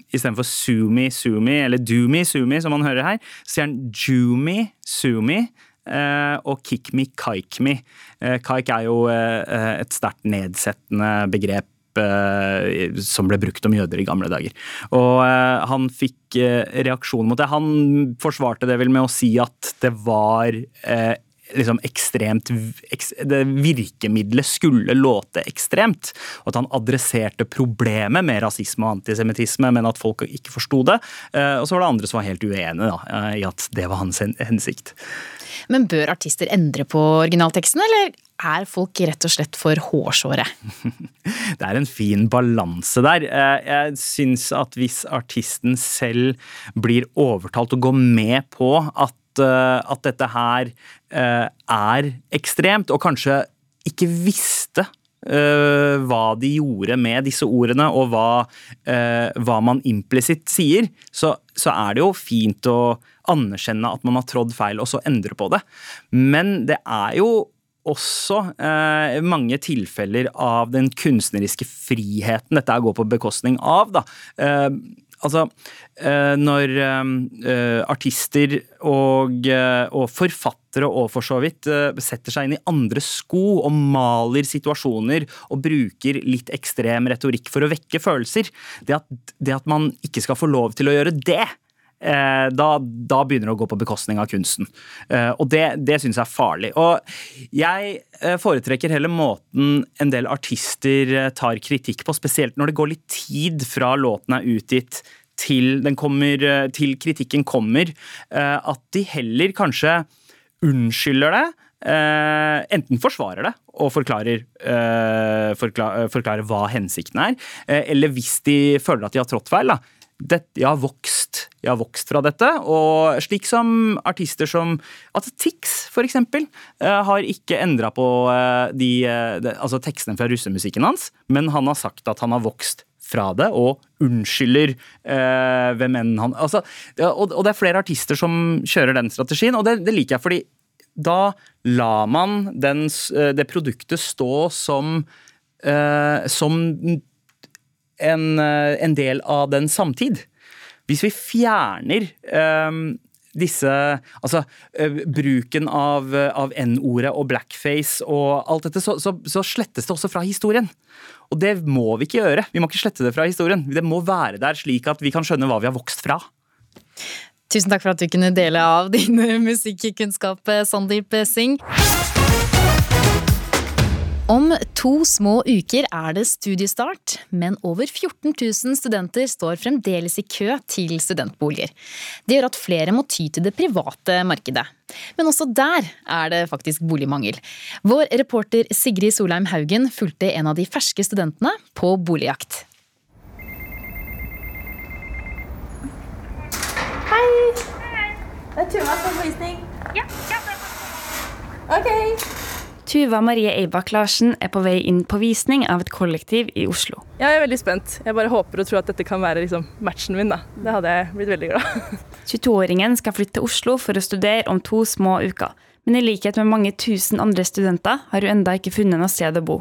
istedenfor sumi, sumi, eller doomy, sumi, som man hører her, sier han jumi, sumi. og kick me, kike me. Kike er jo et sterkt nedsettende begrep som ble brukt om jøder i gamle dager. Og han fikk reaksjon mot det. Han forsvarte det vel med å si at det var liksom ekstremt det Virkemidlet skulle låte ekstremt. Og at han adresserte problemet med rasisme og antisemittisme, men at folk ikke forsto det. Eh, og så var det andre som var helt uenige da, eh, i at det var hans hensikt. Men bør artister endre på originalteksten, eller er folk rett og slett for hårsåre? Det er en fin balanse der. Eh, jeg syns at hvis artisten selv blir overtalt og går med på at Eh, at dette her eh, er ekstremt, og kanskje ikke visste Uh, hva de gjorde med disse ordene, og hva, hva man implisitt sier, så, så, er det jo fint å anerkjenne at man har trådd feil, og så endre på det. Men det er jo også eh, mange tilfeller av den kunstneriske friheten dette går på bekostning av. da. Altså, eh, når eh, artister og, eh, og, forfattere og for så vidt setter seg inn i andre sko og maler situasjoner og bruker litt ekstrem retorikk for å vekke følelser, det at, det at man ikke skal få lov til å gjøre det, da, da, begynner det å gå på bekostning av kunsten. Og det, det syns jeg er farlig. Og jeg foretrekker heller måten en del artister tar kritikk på, spesielt når det går litt tid fra låten er utgitt til, kommer, eh, til kritikken kommer, eh, at de heller kanskje unnskylder det. Uh, enten forsvarer det og forklarer, uh, forklar, forklarer hva hensikten er, uh, eller hvis de føler at de har trådt feil. Da. Dette, jeg, har vokst, jeg har vokst fra dette. Og slik som artister som altså Tix, for eksempel, har ikke endra på de, de, altså tekstene fra russemusikken hans, men han har sagt at han har vokst fra det og unnskylder eh, hvem enn han altså, og, og, det er flere artister som kjører den strategien, og det, det liker jeg fordi da lar man den, eh, det produktet stå som, eh, som en, eh, en, del av den samtid. Hvis vi fjerner um, disse Altså uh, bruken av, av N-ordet og blackface og alt dette, så, så, så, slettes det også fra historien. Og det må vi ikke gjøre. Vi må ikke slette det fra historien. Det må være der slik at vi kan skjønne hva vi har vokst fra. Tusen takk for at du kunne dele av din musikkunnskap, Sandeep Singh. Om to små uker er det studiestart, men over 14 000 studenter står fremdeles i kø til studentboliger. Det gjør at flere må ty til det private markedet. Men også der er det faktisk boligmangel. Vår reporter Sigrid Solheim Haugen fulgte en av de ferske studentene på boligjakt. Hei! Hei. Det er Tuva som på visning. Ja, ja. Ok. Tuva Marie Eibak Larsen er på vei inn på visning av et kollektiv i Oslo. Ja, jeg er veldig spent. Jeg bare håper og tror at dette kan være liksom, matchen min. Da. Det hadde jeg blitt veldig glad 22-åringen skal flytte til Oslo for å studere om to små uker. Men i likhet med mange tusen andre studenter har hun enda ikke funnet noe sted å bo.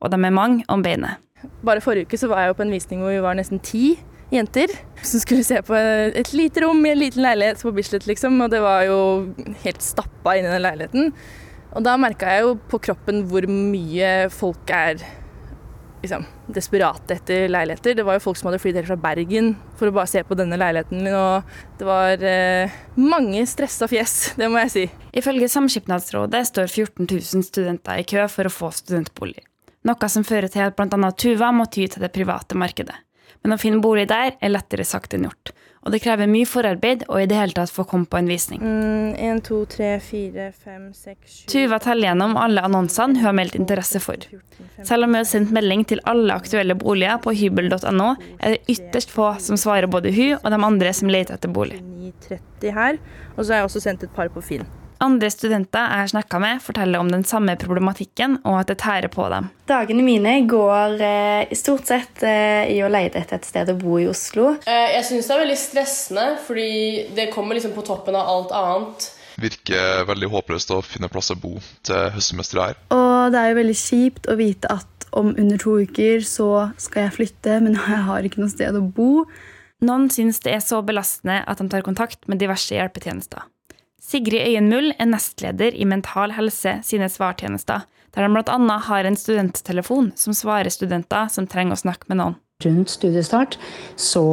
Og de er mange om beinet. Bare forrige uke så var jeg på en visning hvor vi var nesten ti jenter som skulle se på et lite rom i en liten leilighet på Bislett, liksom. Og det var jo helt stappa inni den leiligheten. Og da merka jeg jo på kroppen hvor mye folk er liksom, desperate etter leiligheter. Det var jo folk som hadde flydd helt fra Bergen for å bare se på denne leiligheten. Og det var eh, mange stressa fjes, det må jeg si. Ifølge Samskipnadsrådet står 14 000 studenter i kø for å få studentbolig. Noe som fører til at bl.a. Tuva må ty til det private markedet. Men å finne bolig der er lettere sagt enn gjort. Og det krever mye forarbeid og i det hele tatt få komme på en visning. Mm, 1, 2, 3, 4, 5, 6, 7 Tuva teller gjennom alle annonsene hun har meldt interesse for. Selv om hun har sendt melding til alle aktuelle boliger på hybel.no, er det ytterst få som svarer både hun og de andre som leter etter bolig. 930 her, og så har jeg også sendt et par på Finn. Andre studenter jeg har snakka med, forteller om den samme problematikken, og at det tærer på dem. Dagene mine går eh, stort sett eh, i å lete etter et sted å bo i Oslo. Eh, jeg syns det er veldig stressende, fordi det kommer liksom på toppen av alt annet. virker veldig håpløst å finne plass å bo til høstsemesteret her. Og det er jo veldig kjipt å vite at om under to uker så skal jeg flytte, men jeg har ikke noe sted å bo. Noen syns det er så belastende at de tar kontakt med diverse hjelpetjenester. Sigrid Øyenmull er nestleder i Mental Helse sine svartjenester, der de bl.a. har en studenttelefon som svarer studenter som trenger å snakke med noen. Rundt studiestart så,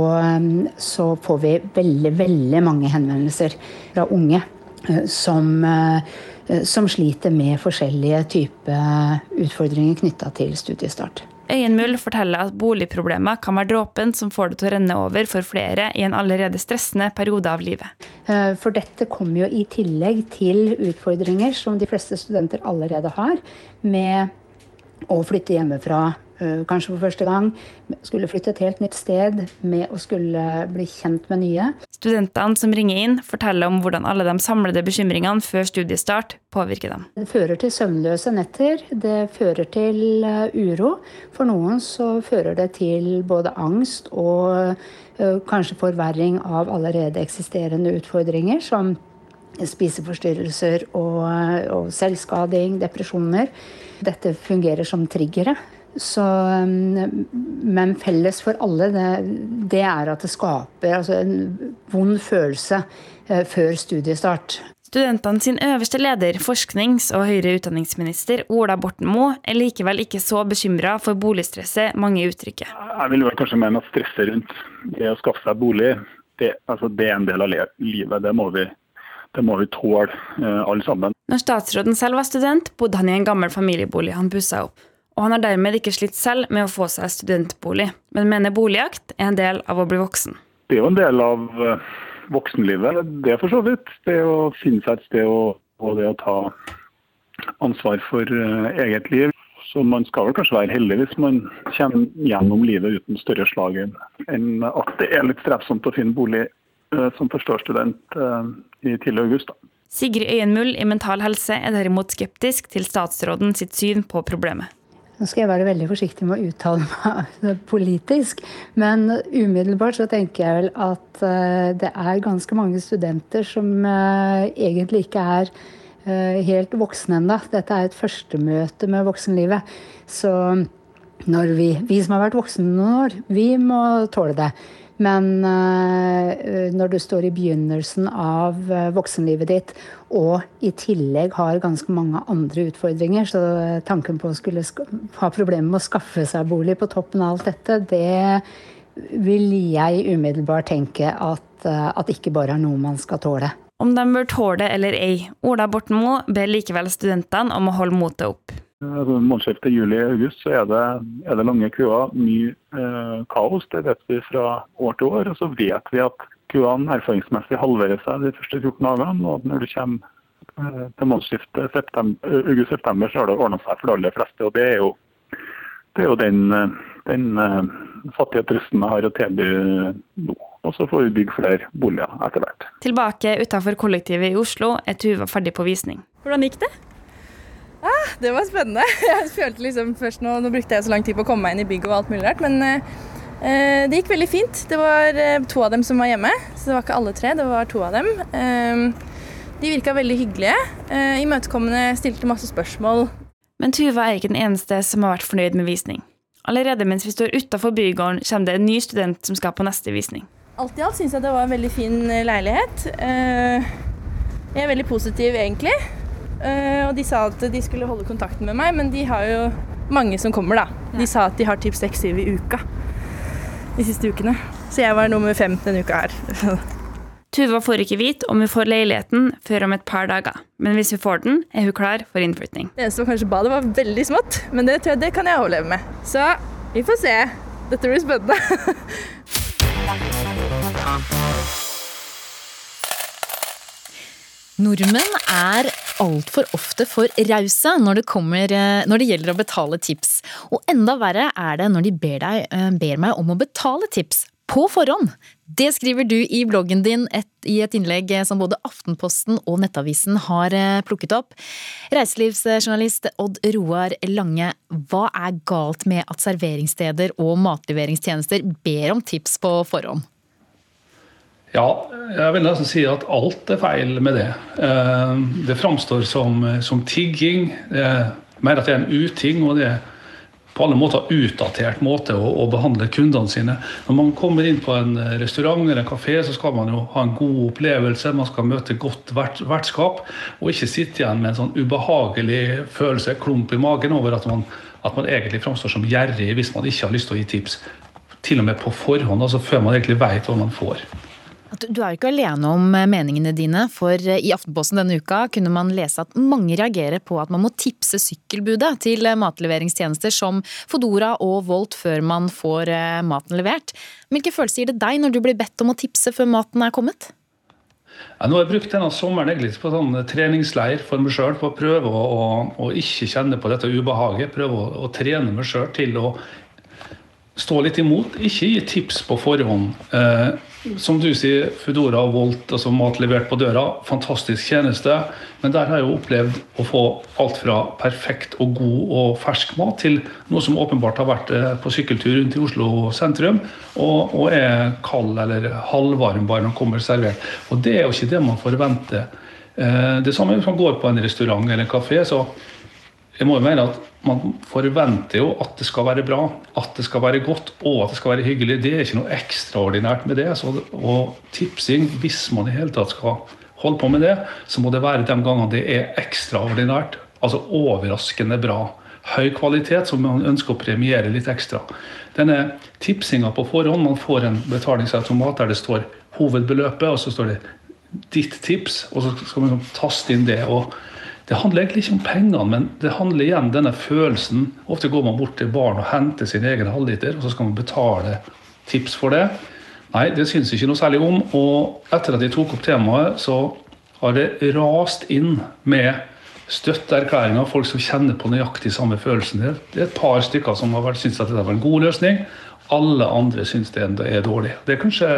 så får vi veldig, veldig mange henvendelser fra unge eh, som, eh, som sliter med forskjellige typer utfordringer knytta til studiestart. Øyenmull forteller at boligproblemer kan være dråpen som får det til å renne over for flere i en allerede stressende periode av livet. Eh, For dette kommer jo i tillegg til utfordringer som de fleste studenter allerede har, med å flytte hjemmefra kanskje for første gang, skulle flytte et helt nytt sted, med å skulle bli kjent med nye. Studentene som ringer inn, forteller om hvordan alle de samlede bekymringene før studiestart påvirker dem. Det fører til søvnløse netter, det fører til eh, uro. For noen så fører det til både angst og eh, kanskje forverring av allerede eksisterende utfordringer, som spiseforstyrrelser og, og selvskading, depresjoner. Dette fungerer som triggere. Så, um, men felles for alle, det, det er at det skaper altså, en vond følelse eh, før studiestart. Studentene sin øverste leder, forsknings- og høyere utdanningsminister Ola Borten Moe, er likevel ikke så bekymra for boligstresset mange uttrykker. Jeg vil vel kanskje mene at stresset rundt det å skaffe seg bolig, det, altså det er en del av livet. Det må vi, det må vi tåle, eh, alle sammen. Når statsråden selv var student, bodde han i en gammel familiebolig han pussa opp. Og han har dermed ikke slitt selv med å få seg studentbolig, men mener boligjakt er en del av å bli voksen. Det er jo en del av eh, voksenlivet, det er for så vidt. Det å finne seg et sted og, og det å ta ansvar for eh, eget liv. Så man skal vel kanskje være heldig hvis man kommer gjennom livet uten større slag enn at det er litt strevsomt å finne bolig eh, som førsteårsstudent i tidlig august. Da. Sigrid Øyenmull i Mental Helse er derimot skeptisk til statsråden sitt syn på problemet. Nå skal jeg være veldig forsiktig med å uttale meg politisk, men umiddelbart så tenker jeg vel at eh, det er ganske mange studenter som eh, egentlig ikke er eh, helt voksne ennå. Dette er et førstemøte med voksenlivet. Så når vi, vi som har vært voksne noen år, vi må tåle det. Men eh, når du står i begynnelsen av eh, voksenlivet ditt og i tillegg har ganske mange andre utfordringer, så tanken på å skulle sk- ha problemer med å skaffe seg bolig på toppen av alt dette, det vil jeg umiddelbart tenke at, eh, at ikke bare er noe man skal tåle. Om de bør tåle det eller ei, Ola Borten Moe ber likevel studentene om å holde motet opp. Altså, Månedsskiftet juli-august så er det, er det lange køer, mye eh, kaos. Det vet vi fra år til år. Og så vet vi at køene erfaringsmessig halverer seg de første 14 dagene. Og når du kommer eh, til månedsskiftet september- august-september, så har det ordna seg for de aller fleste. Og det er jo, det er jo den, eh, den eh, fattige trøsten jeg har å tilby nå. Og så får vi bygge flere boliger etter hvert. Tilbake utafor kollektivet i Oslo er Tuva ferdig på visning. Hvordan gikk det? Ah, det var spennende. Jeg følte liksom først nå, nå brukte jeg så lang tid på å komme meg inn i bygget og alt mulig rart, men eh, det gikk veldig fint. Det var eh, to av dem som var hjemme, så det var ikke alle tre, det var to av dem. Eh, de virka veldig hyggelige, eh, imøtekommende, stilte masse spørsmål. Men Tuva er ikke den eneste som har vært fornøyd med visning. Allerede mens vi står utafor bygården, kommer det en ny student som skal på neste visning. Alt i alt syns jeg det var en veldig fin eh, leilighet. Eh, Jeg er veldig positiv egentlig. Eh, Og de sa at de skulle holde kontakten med meg, men de har jo mange som kommer, da. De sa at de har typ seks-syv i uka de siste ukene. Så jeg var nummer fem denne uka her. Tuva får ikke vite om hun får leiligheten før om et par dager, men hvis hun får den, er hun klar for innflytting. Det eneste var kanskje badet var veldig smått, men det tror jeg det kan jeg overleve med. Så vi får se. Dette blir spennende. Nordmenn er altfor ofte for rause når eh, når det gjelder å betale tips. Og enda verre er det når de ber, deg, eh, ber meg om å betale tips på forhånd. Det skriver du i bloggen din et, i et innlegg som både Aftenposten og Nettavisen har eh, plukket opp. Reiselivsjournalist Odd Roar Lange, hva er galt med at serveringssteder og matleveringstjenester ber om tips på forhånd? Ja, jeg vil nesten si at alt er feil med det. Eh, det framstår som, som tigging. Det er mer at det er en uting. og det er på alle måter utdatert måte å, å, behandle kundene sine. Når man kommer inn på en restaurant eller en kafé, så skal man jo ha en god opplevelse. Man skal møte godt vert, vertskap, og ikke sitte igjen med en sånn ubehagelig følelse, klump i magen, over at man, at man egentlig framstår som gjerrig hvis man ikke har lyst til å gi tips. Til og med på forhånd, altså før man egentlig vet hva man får. Du er jo ikke alene om eh, meningene dine, for eh, i Aftenposten denne uka kunne man lese at mange reagerer på at man må tipse sykkelbudet til eh, matleveringstjenester som Fodora og Volt før man får maten levert. Hvilke følelser gir det deg når du blir bedt om å tipse før maten er kommet? Ja, nå har jeg brukt denne sommeren egentlig på sånn treningsleir for meg sjøl, for å prøve å, å, å, ikke kjenne på dette ubehaget. Prøve å, å trene meg sjøl til å stå litt imot. Ikke gi tips på forhånd. Eh, som du sier, Foodora og Volt, altså mat levert på døra, fantastisk tjeneste. Men der har jeg jo opplevd å få alt fra perfekt og god og fersk mat til noe som åpenbart har vært eh, på sykkeltur rundt i Oslo sentrum og, og er kald eller halvvarm bare når den kommer servert. Og det er jo ikke det man forventer. Eh, det samme hvis man går på en restaurant eller en kafé. så jeg må jo mene at man forventer jo at det skal være bra, at det skal være godt og at det skal være hyggelig. Det er ikke noe ekstraordinært med det. Så, og tipsing, hvis man i hele tatt skal holde på med det, så må det være de gangene det er ekstraordinært. Altså overraskende bra. Høy kvalitet som man ønsker å premiere litt ekstra. Denne tipsinga på forhånd, man får en betalingsautomat der det står hovedbeløpet, og så står det ditt tips, og så skal man taste inn det. og det handler egentlig ikke om pengene, men det handler igjen denne følelsen. Ofte går man bort til barn og henter sin egen halvliter, og så skal man betale tips for det. Nei, det syns ikke noe særlig om. Og etter at jeg tok opp temaet, så har det rast inn med støtteerklæringer. av Folk som kjenner på nøyaktig samme følelsen. Det er et par stykker som har syntes at dette var en god løsning. Alle andre syns det er dårlig. Det er kanskje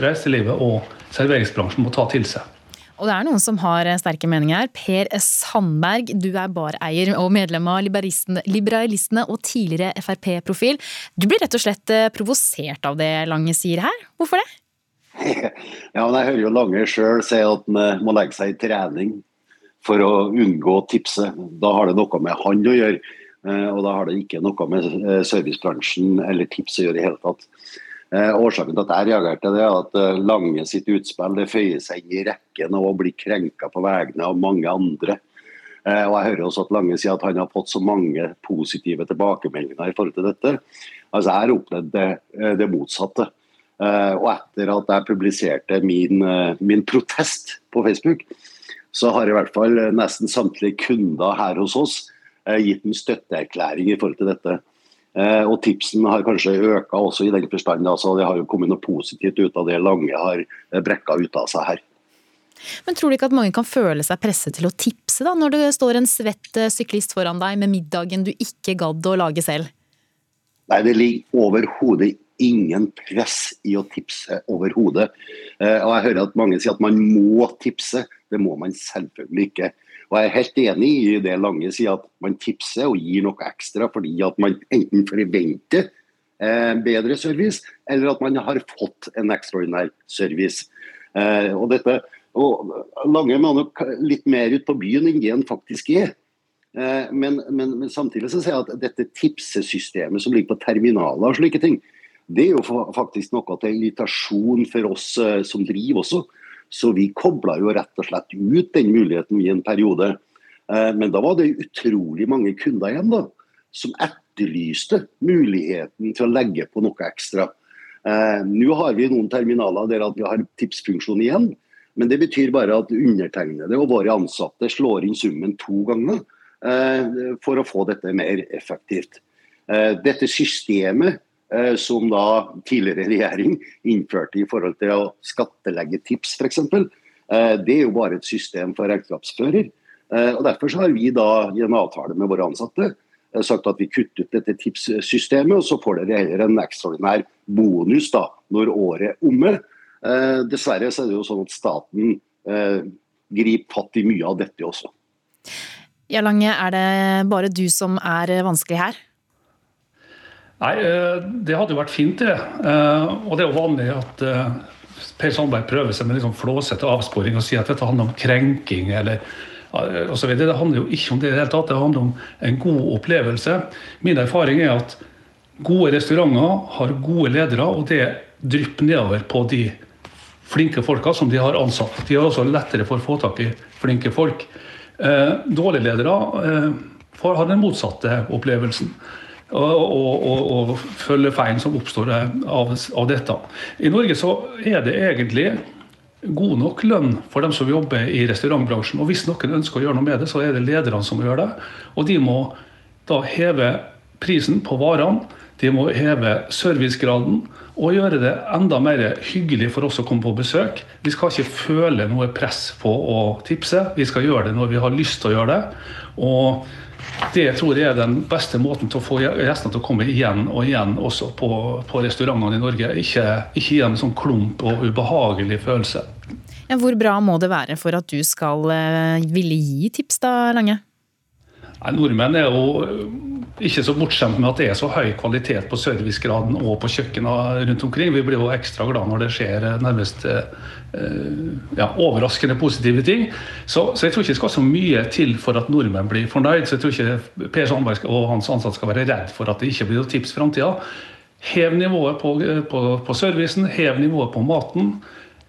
reiselivet og serveringsbransjen må ta til seg. Og det er noen som har eh, sterke meninger her. Per Sandberg, du er bareier og medlem av Liberalistene og tidligere Frp-profil. Du blir rett og slett eh, provosert av det Lange sier her. Hvorfor det? Ja, men Jeg hører jo Lange sjøl si at han må legge seg i trening for å unngå å tipse. Da har det noe med han å gjøre. Eh, og da har det ikke noe med servicebransjen eller tips å gjøre i hele tatt. Eh, årsaken til at jeg reagerte, det er at eh, Lange sitt utspill det føyer seg i rekken av å bli krenka på vegne av mange andre. Eh, og Jeg hører også at Lange sier at han har fått så mange positive tilbakemeldinger i forhold til dette. Altså Jeg har opplevd det, det motsatte. Og etter at jeg publiserte min, min, protest på Facebook, så har i hvert fall nesten samtlige kunder her hos oss gitt en støtteerklæring i forhold til dette. Eh, og tipsen har kanskje øka også i den forstand. Altså det har jo kommet noe positivt ut av det Lange har eh, brekka ut av seg her. Men tror du ikke at mange kan føle seg presset til å tipse, da, når det står en svett eh, syklist foran deg med middagen du ikke gadd å lage selv? Nei, det ligger overhodet ingen press i å tipse overhodet. Og jeg hører at mange sier at man må tipse. Det må man selvfølgelig ikke. Og Jeg er helt enig i det Lange sier, at man tipser og gir noe ekstra fordi at man enten forventer eh, bedre service, eller at man har fått en ekstraordinær service. Eh, og dette, og Lange må nok litt mer ut på byen enn det han faktisk er. Eh, men, men, men, samtidig så sier jeg at dette tipsesystemet som ligger på terminaler og slike ting, det er jo faktisk noe til invitasjon for oss som driver også. Så vi kobla jo rett og slett ut den muligheten i en periode. Eh, men da var det utrolig mange kunder igjen da, som etterlyste muligheten til å legge på noe ekstra. Eh, nå har vi noen terminaler der vi har tipsfunksjon igjen. Men det betyr bare at undertegnede og våre ansatte slår inn summen to ganger eh, for å få dette mer effektivt. Dette systemet som da tidligere regjering innførte i forhold til å skattlegge tips f.eks. Eh, det er jo bare et system for regnskapsfører. Eh, og Derfor har vi da i en avtale med våre ansatte eh, sagt at vi kutter ut dette tipssystemet, og så får dere heller en ekstraordinær bonus da, når året er omme. Eh, dessverre så er det jo sånn at staten eh, griper fatt i mye av dette også. Ja, Lange, er det bare du som er vanskelig her? Nei, eh, det hadde jo vært fint, det. Eh, og det er jo vanlig at eh, Per Sandberg prøver seg med liksom flåsete avsporing og sier at dette handler om krenking eller osv. Det handler jo ikke om det i det hele tatt. Det handler om en god opplevelse. Min erfaring er at gode restauranter har gode ledere, og det drypper nedover på de flinke folka som de har ansatt. De har også lettere for å få tak i flinke folk. Dårlige ledere har den motsatte opplevelsen og, og, og følge feil som oppstår av, av, dette. I Norge så er det egentlig god nok lønn for dem som jobber i restaurantbransjen. Og hvis noen ønsker å gjøre noe med det, så er det lederne som gjør det. Og de må da heve prisen på varene, de må heve servicegraden og gjøre det enda mer hyggelig for oss å komme på besøk. Vi skal ikke føle noe press på å tipse, vi skal gjøre det når vi har lyst til å gjøre det. Og det tror jeg er den beste måten til å få gjestene til å komme igjen og igjen også på, på restaurantene i Norge. Ikke, ikke gi en sånn klump og ubehagelig følelse. Hvor bra må det være for at du skal uh, ville gi tips, da, Lange? Nei, nordmenn er jo ikke så bortskjemt med at det er så høy kvalitet på servicegraden og på kjøkkenene rundt omkring. Vi blir jo ekstra glad når det skjer nærmest uh, ja, overraskende positive ting. Så, så, jeg tror ikke det skal så mye til for at nordmenn blir fornøyd. Så jeg tror ikke Per Sandberg og hans ansatte skal være redd for at det ikke blir noe tips i framtida. Hev nivået på, på, på servicen, hev nivået på maten.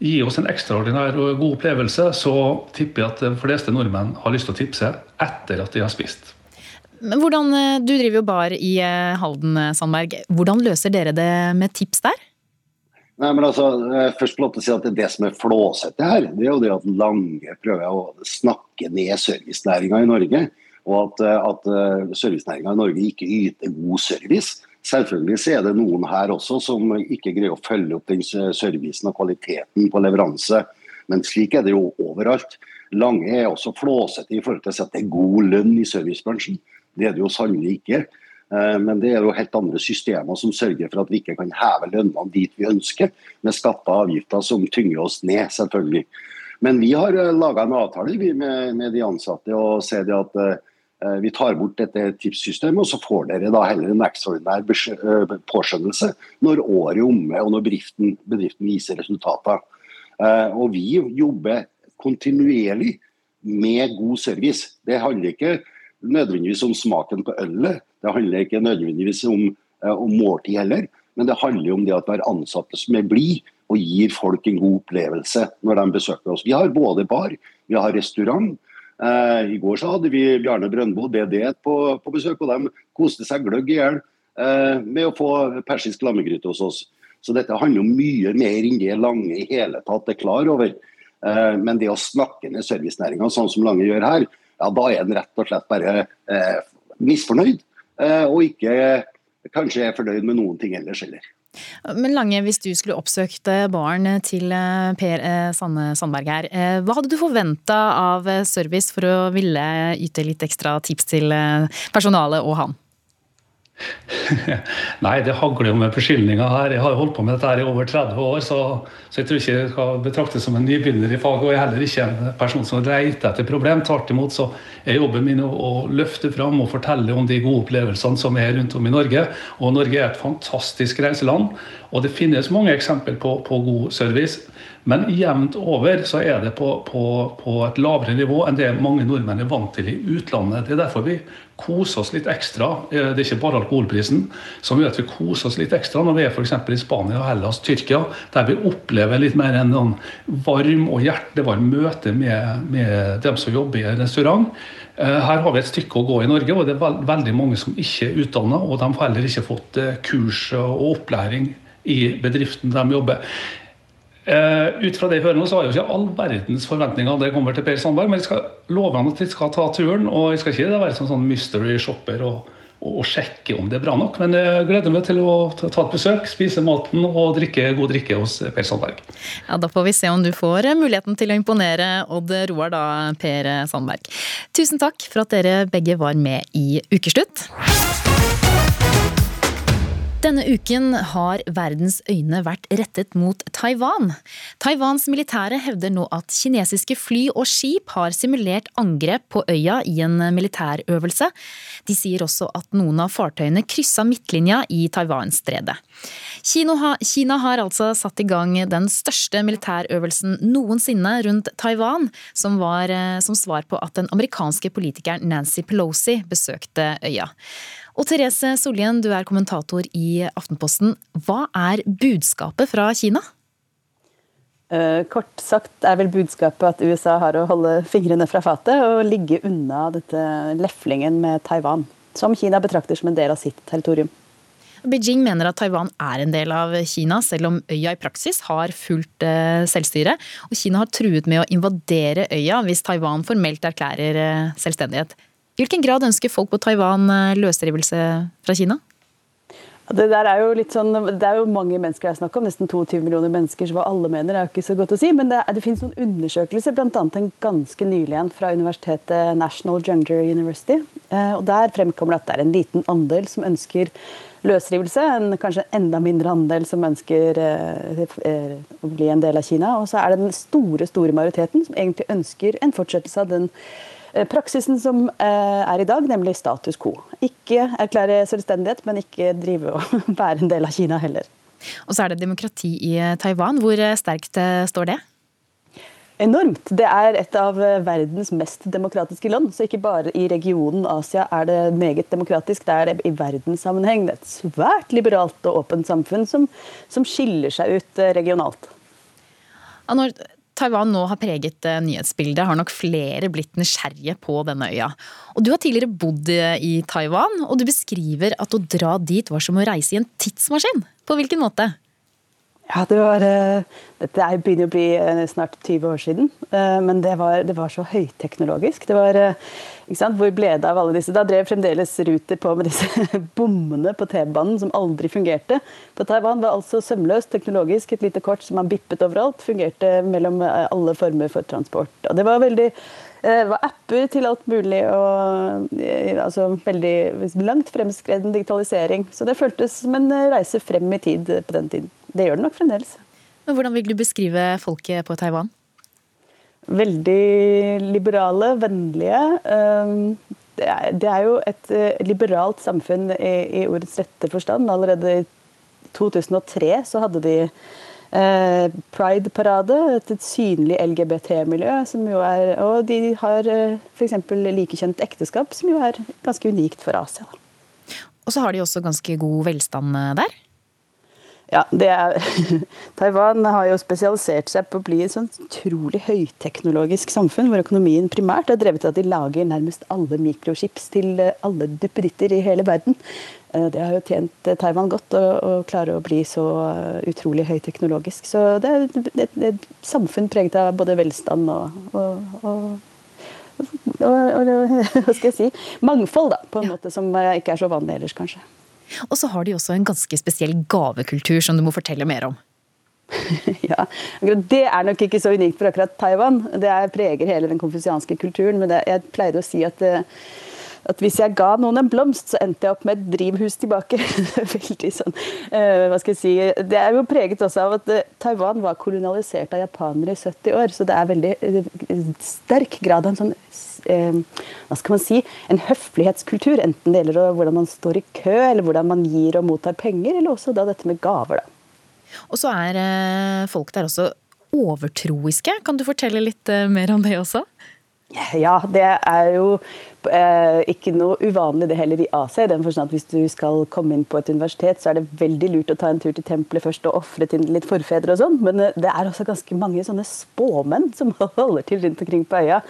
Gi oss en ekstraordinær og god opplevelse, så tipper jeg at de fleste nordmenn har lyst til å tipse etter at de har spist. Men hvordan, Du driver jo bar i eh, Halden, Sandberg. Hvordan løser dere det med tips der? Nei, men altså, først lov til å si at Det, det som er flåsete her, det er jo det at Lange prøver å snakke ned servicenæringa i Norge. Og at, at eh, servicenæringa i Norge ikke yter god service. Selvfølgelig så er det noen her også som ikke greier å følge opp den servicen og kvaliteten på leveranse. Men slik er det jo overalt. Lange er også flåsete i forhold til å si at det er god lønn i servicebransjen. Det er det jo sannelig ikke. Eh, men det er jo helt andre systemer som sørger for at vi ikke kan heve lønnene dit vi ønsker, med skatter og avgifter som tynger oss ned, selvfølgelig. Men vi har eh, laga en avtale med, de ansatte og sier at uh, vi tar bort dette tipssystemet, og så får dere da heller en ekstraordinær påskjønnelse når året er omme og når bedriften, bedriften viser resultater. Uh, og vi jobber kontinuerlig med god service. Det handler ikke nødvendigvis om smaken på ølet. Det handler ikke nødvendigvis om, eh, om måltid heller, men det handler om det at vi har ansatte som er blide og gir folk en god opplevelse når de besøker oss. Vi har både bar, vi har restaurant. Eh, I går så hadde vi Bjarne Brøndbo, DD, på, på besøk, og de koste seg gløgg i hjel eh, med å få persisk lammegryte hos oss. Så dette handler om mye mer enn det Lange i hele tatt er klar over. Eh, men det å snakke ned servicenæringa sånn som Lange gjør her, ja, da er en rett og slett bare misfornøyd. Og ikke kanskje jeg er fornøyd med noen ting ellers heller. Men Lange, hvis du skulle oppsøkt barn til eh, Per eh, Sandberg her, hva hadde du forventa av service for å ville yte litt ekstra tips til personalet og han? Nei, det hagler jo med beskyldninger her. Jeg har holdt på med dette her i over 30 år, så, så jeg tror ikke jeg skal betraktes som en nybegynner i faget. Og jeg er heller ikke en person som leter etter problem. Tvert imot så er jobben min å løfte fram og fortelle om de gode opplevelsene som er rundt om i Norge. Og Norge er et fantastisk reiseland, og det finnes mange eksempler på, på god service. Men jevnt over så er det på, på, på, et lavere nivå enn det mange nordmenn er vant til i utlandet. Det er derfor vi koser oss litt ekstra. Eh, det er ikke bare alkoholprisen som gjør at vi koser oss litt ekstra når vi er f.eks. i Spania, Hellas, Tyrkia, der vi opplever litt mer en varm og hjertevarm møte med, med dem som jobber i restaurant. Eh, her har vi et stykke å gå i Norge, og det er veldig mange som ikke er utdanna. Og de har heller ikke fått eh, kurs og opplæring i bedriften de jobber. Uh, ut fra det jeg hører nå, så har jeg jo ikke all verdens forventninger det kommer til Per Sandberg, men jeg skal love han at jeg skal ta turen. Og jeg skal ikke være sånn, sånn mystery shopper og, og sjekke om det er bra nok. Men jeg gleder meg til å ta et besøk, spise maten og drikke god drikke hos Per Sandberg. Ja, Da får vi se om du får muligheten til å imponere Odd Roar da, Per Sandberg. Tusen takk for at dere begge var med i Ukeslutt. Denne uken har verdens øyne vært rettet mot Taiwan. Taiwans militære hevder nå at kinesiske fly og skip har simulert angrep på øya i en militærøvelse. De sier også at noen av fartøyene kryssa midtlinja i Taiwan-stredet. Kina har altså satt i gang den største militærøvelsen noensinne rundt Taiwan, som var eh, som svar på at den amerikanske politikeren Nancy Pelosi besøkte øya. Og Therese Solhjen, du er kommentator i Aftenposten. Hva er budskapet fra Kina? Uh, kort sagt er vel budskapet at USA har å holde fingrene fra fatet og ligge unna dette leflingen med Taiwan, som Kina betrakter som en del av sitt territorium. Beijing mener at Taiwan er en del av Kina, selv om øya i praksis har fullt uh, selvstyre. Og Kina har truet med å invadere øya hvis Taiwan formelt erklærer uh, selvstendighet. I hvilken grad ønsker folk på Taiwan eh, løsrivelse fra Kina? Det, der er jo litt sånn, det er jo mange mennesker det er snakk om, nesten 22 millioner mennesker. Så hva alle mener er jo ikke så godt å si. Men det, det finnes noen undersøkelser, bl.a. en ganske nylig en fra universitetet National Gender University. Eh, og Der fremkommer det at det er en liten andel som ønsker løsrivelse. En kanskje enda mindre andel som ønsker eh, eh, å bli en del av Kina. Og så er det den store, store majoriteten som egentlig ønsker en fortsettelse av den praksisen som eh, er i dag, nemlig status quo. Ikke erklære selvstendighet, men ikke drive og være en del av Kina heller. Og så er det demokrati i eh, Taiwan. Hvor sterkt står det? Enormt. Det er et av verdens mest demokratiske land. Så ikke bare i regionen Asia er det meget demokratisk, det er det i verdenssammenheng. Det er et svært liberalt og åpent samfunn som, som skiller seg ut regionalt. Når Taiwan nå har preget eh, nyhetsbildet, har nok flere blitt nysgjerrige på denne øya. Og Du har tidligere bodd eh, i Taiwan, og du beskriver at å dra dit var som å reise i en tidsmaskin. På hvilken måte? Ja, det var, uh, Dette begynner å bli uh, snart 20 år siden, uh, men det var, det var, så høyteknologisk. Det var, ikke sant? Hvor ble det av alle disse? Da drev fremdeles Ruter på med disse bommene på T-banen som aldri fungerte. På Taiwan var altså sømløst teknologisk. Et lite kort som man bippet overalt, fungerte mellom alle former for transport. Og det var veldig det var apper til alt mulig og altså veldig langt fremskreden digitalisering. Så det føltes som en reise frem i tid på den tiden. Det gjør det nok fremdeles. Men Hvordan vil du beskrive folket på Taiwan? Veldig liberale, vennlige. Ehm, det er jo et eh, liberalt samfunn i ordets rette forstand. Allerede i 2003 så hadde de eh, Pride-parade, et synlig LGBT-miljø. Og de har eh, f.eks. likekjønt ekteskap, som jo er ganske unikt for Asia. Og så har de også ganske god velstand der? Ja, er, Taiwan har jo spesialisert seg på å bli et sånn utrolig høyteknologisk samfunn, hvor økonomien primært er drevet av at de lager nærmest alle mikrochips til eh, alle duppeditter i hele verden. Eh, det har jo tjent eh, Taiwan godt å, å klare å bli så utrolig høyteknologisk. Så det er et, et samfunn preget av både velstand og, og, og og, og, hva skal jeg si, mangfold, da, på en måte som ikke er så vanlig ellers, kanskje. Og så har de også en ganske spesiell gavekultur som du må fortelle mer om. ja, Det er nok ikke så unikt for akkurat Taiwan. Det er, preger hele den konfusianske kulturen. Men jeg pleier å si at, eh, at, hvis jeg ga noen en blomst, så endte jeg opp med et drivhus tilbake. Veldig sånn, uh, hva skal jeg si. Det er jo preget også av at uh, Taiwan var kolonialisert av japanere i 70 år. Så det er veldig sterk grad av en sånn eh, hva skal man si, en høflighetskultur. Enten det gjelder hvordan man står i kø, eller hvordan man gir og mottar penger, eller også da dette med gaver. Da. Og så er eh, folk der også overtroiske. Kan du fortelle litt eh, mer om det også? Ja, det er jo eh, ikke noe uvanlig det heller i Asia. i den forstand at Hvis du skal komme inn på et universitet, så er det veldig lurt å ta en tur til tempelet først og ofre til litt forfedre og sånn. Men eh, det er også ganske mange sånne spåmenn som holder til rundt omkring på øya.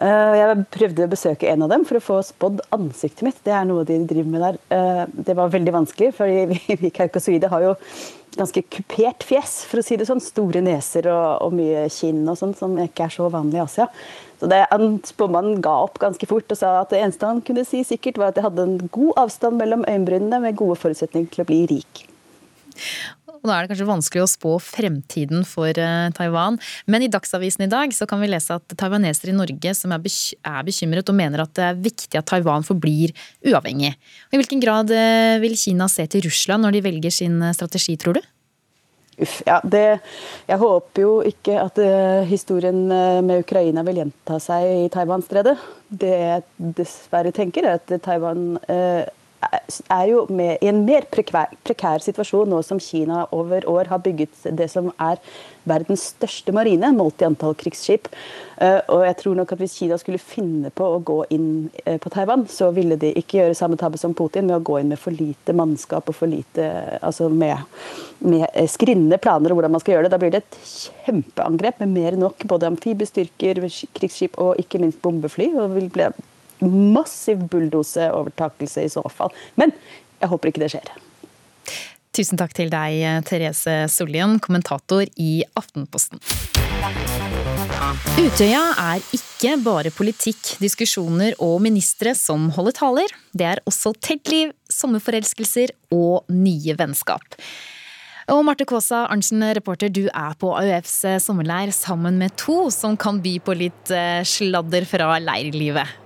Eh, jeg prøvde å besøke en av dem for å få spådd ansiktet mitt. Det er noe de driver med der. Eh, det var veldig vanskelig, for vi, kaukasoide har jo ganske kupert fjes, for å si det sånn. Store neser og, og mye kinn og sånn, som ikke er så vanlig i Asia. Så det, Spåmannen ga opp ganske fort og sa at det eneste han kunne si sikkert, var at jeg hadde en god avstand mellom øyenbrynene med gode forutsetninger til å bli rik. Og da er det kanskje vanskelig å spå fremtiden for eh, Taiwan. Men i Dagsavisen i dag så kan vi lese at taiwanesere i Norge som er, bekymret og mener at det er viktig at Taiwan forblir uavhengig. I hvilken grad eh, vil Kina se til Russland når de velger sin eh, strategi, tror du? Uff, ja, det, jeg håper jo ikke at uh, historien med Ukraina vil gjenta seg i Taiwan-stredet. Det jeg dessverre tenker, er at Taiwan uh, er jo i en mer prekær, prekær, situasjon nå som Kina over år har bygget det som er verdens største marine, målt i antall krigsskip. Eh, og jeg tror nok at Hvis Kina skulle finne på å gå inn eh, på Taiwan, så ville de ikke gjøre samme tabbe som Putin med å gå inn med for lite mannskap og for lite altså med, med skrinnende planer om hvordan man skal gjøre det. Da blir det et kjempeangrep med mer enn nok både amfibiestyrker, krigsskip og ikke minst bombefly. og vil bli massiv bulldoseovertakelse i så fall. Men jeg håper ikke det skjer. Tusen takk til deg, Therese Sollien, kommentator i Aftenposten. Utøya er ikke bare politikk, diskusjoner og ministre som holder taler. Det er også teltliv, sommerforelskelser og nye vennskap. Og Marte Kaasa Arntzen, reporter, du er på AUFs sommerleir sammen med to som kan by på litt eh, sladder fra leirlivet.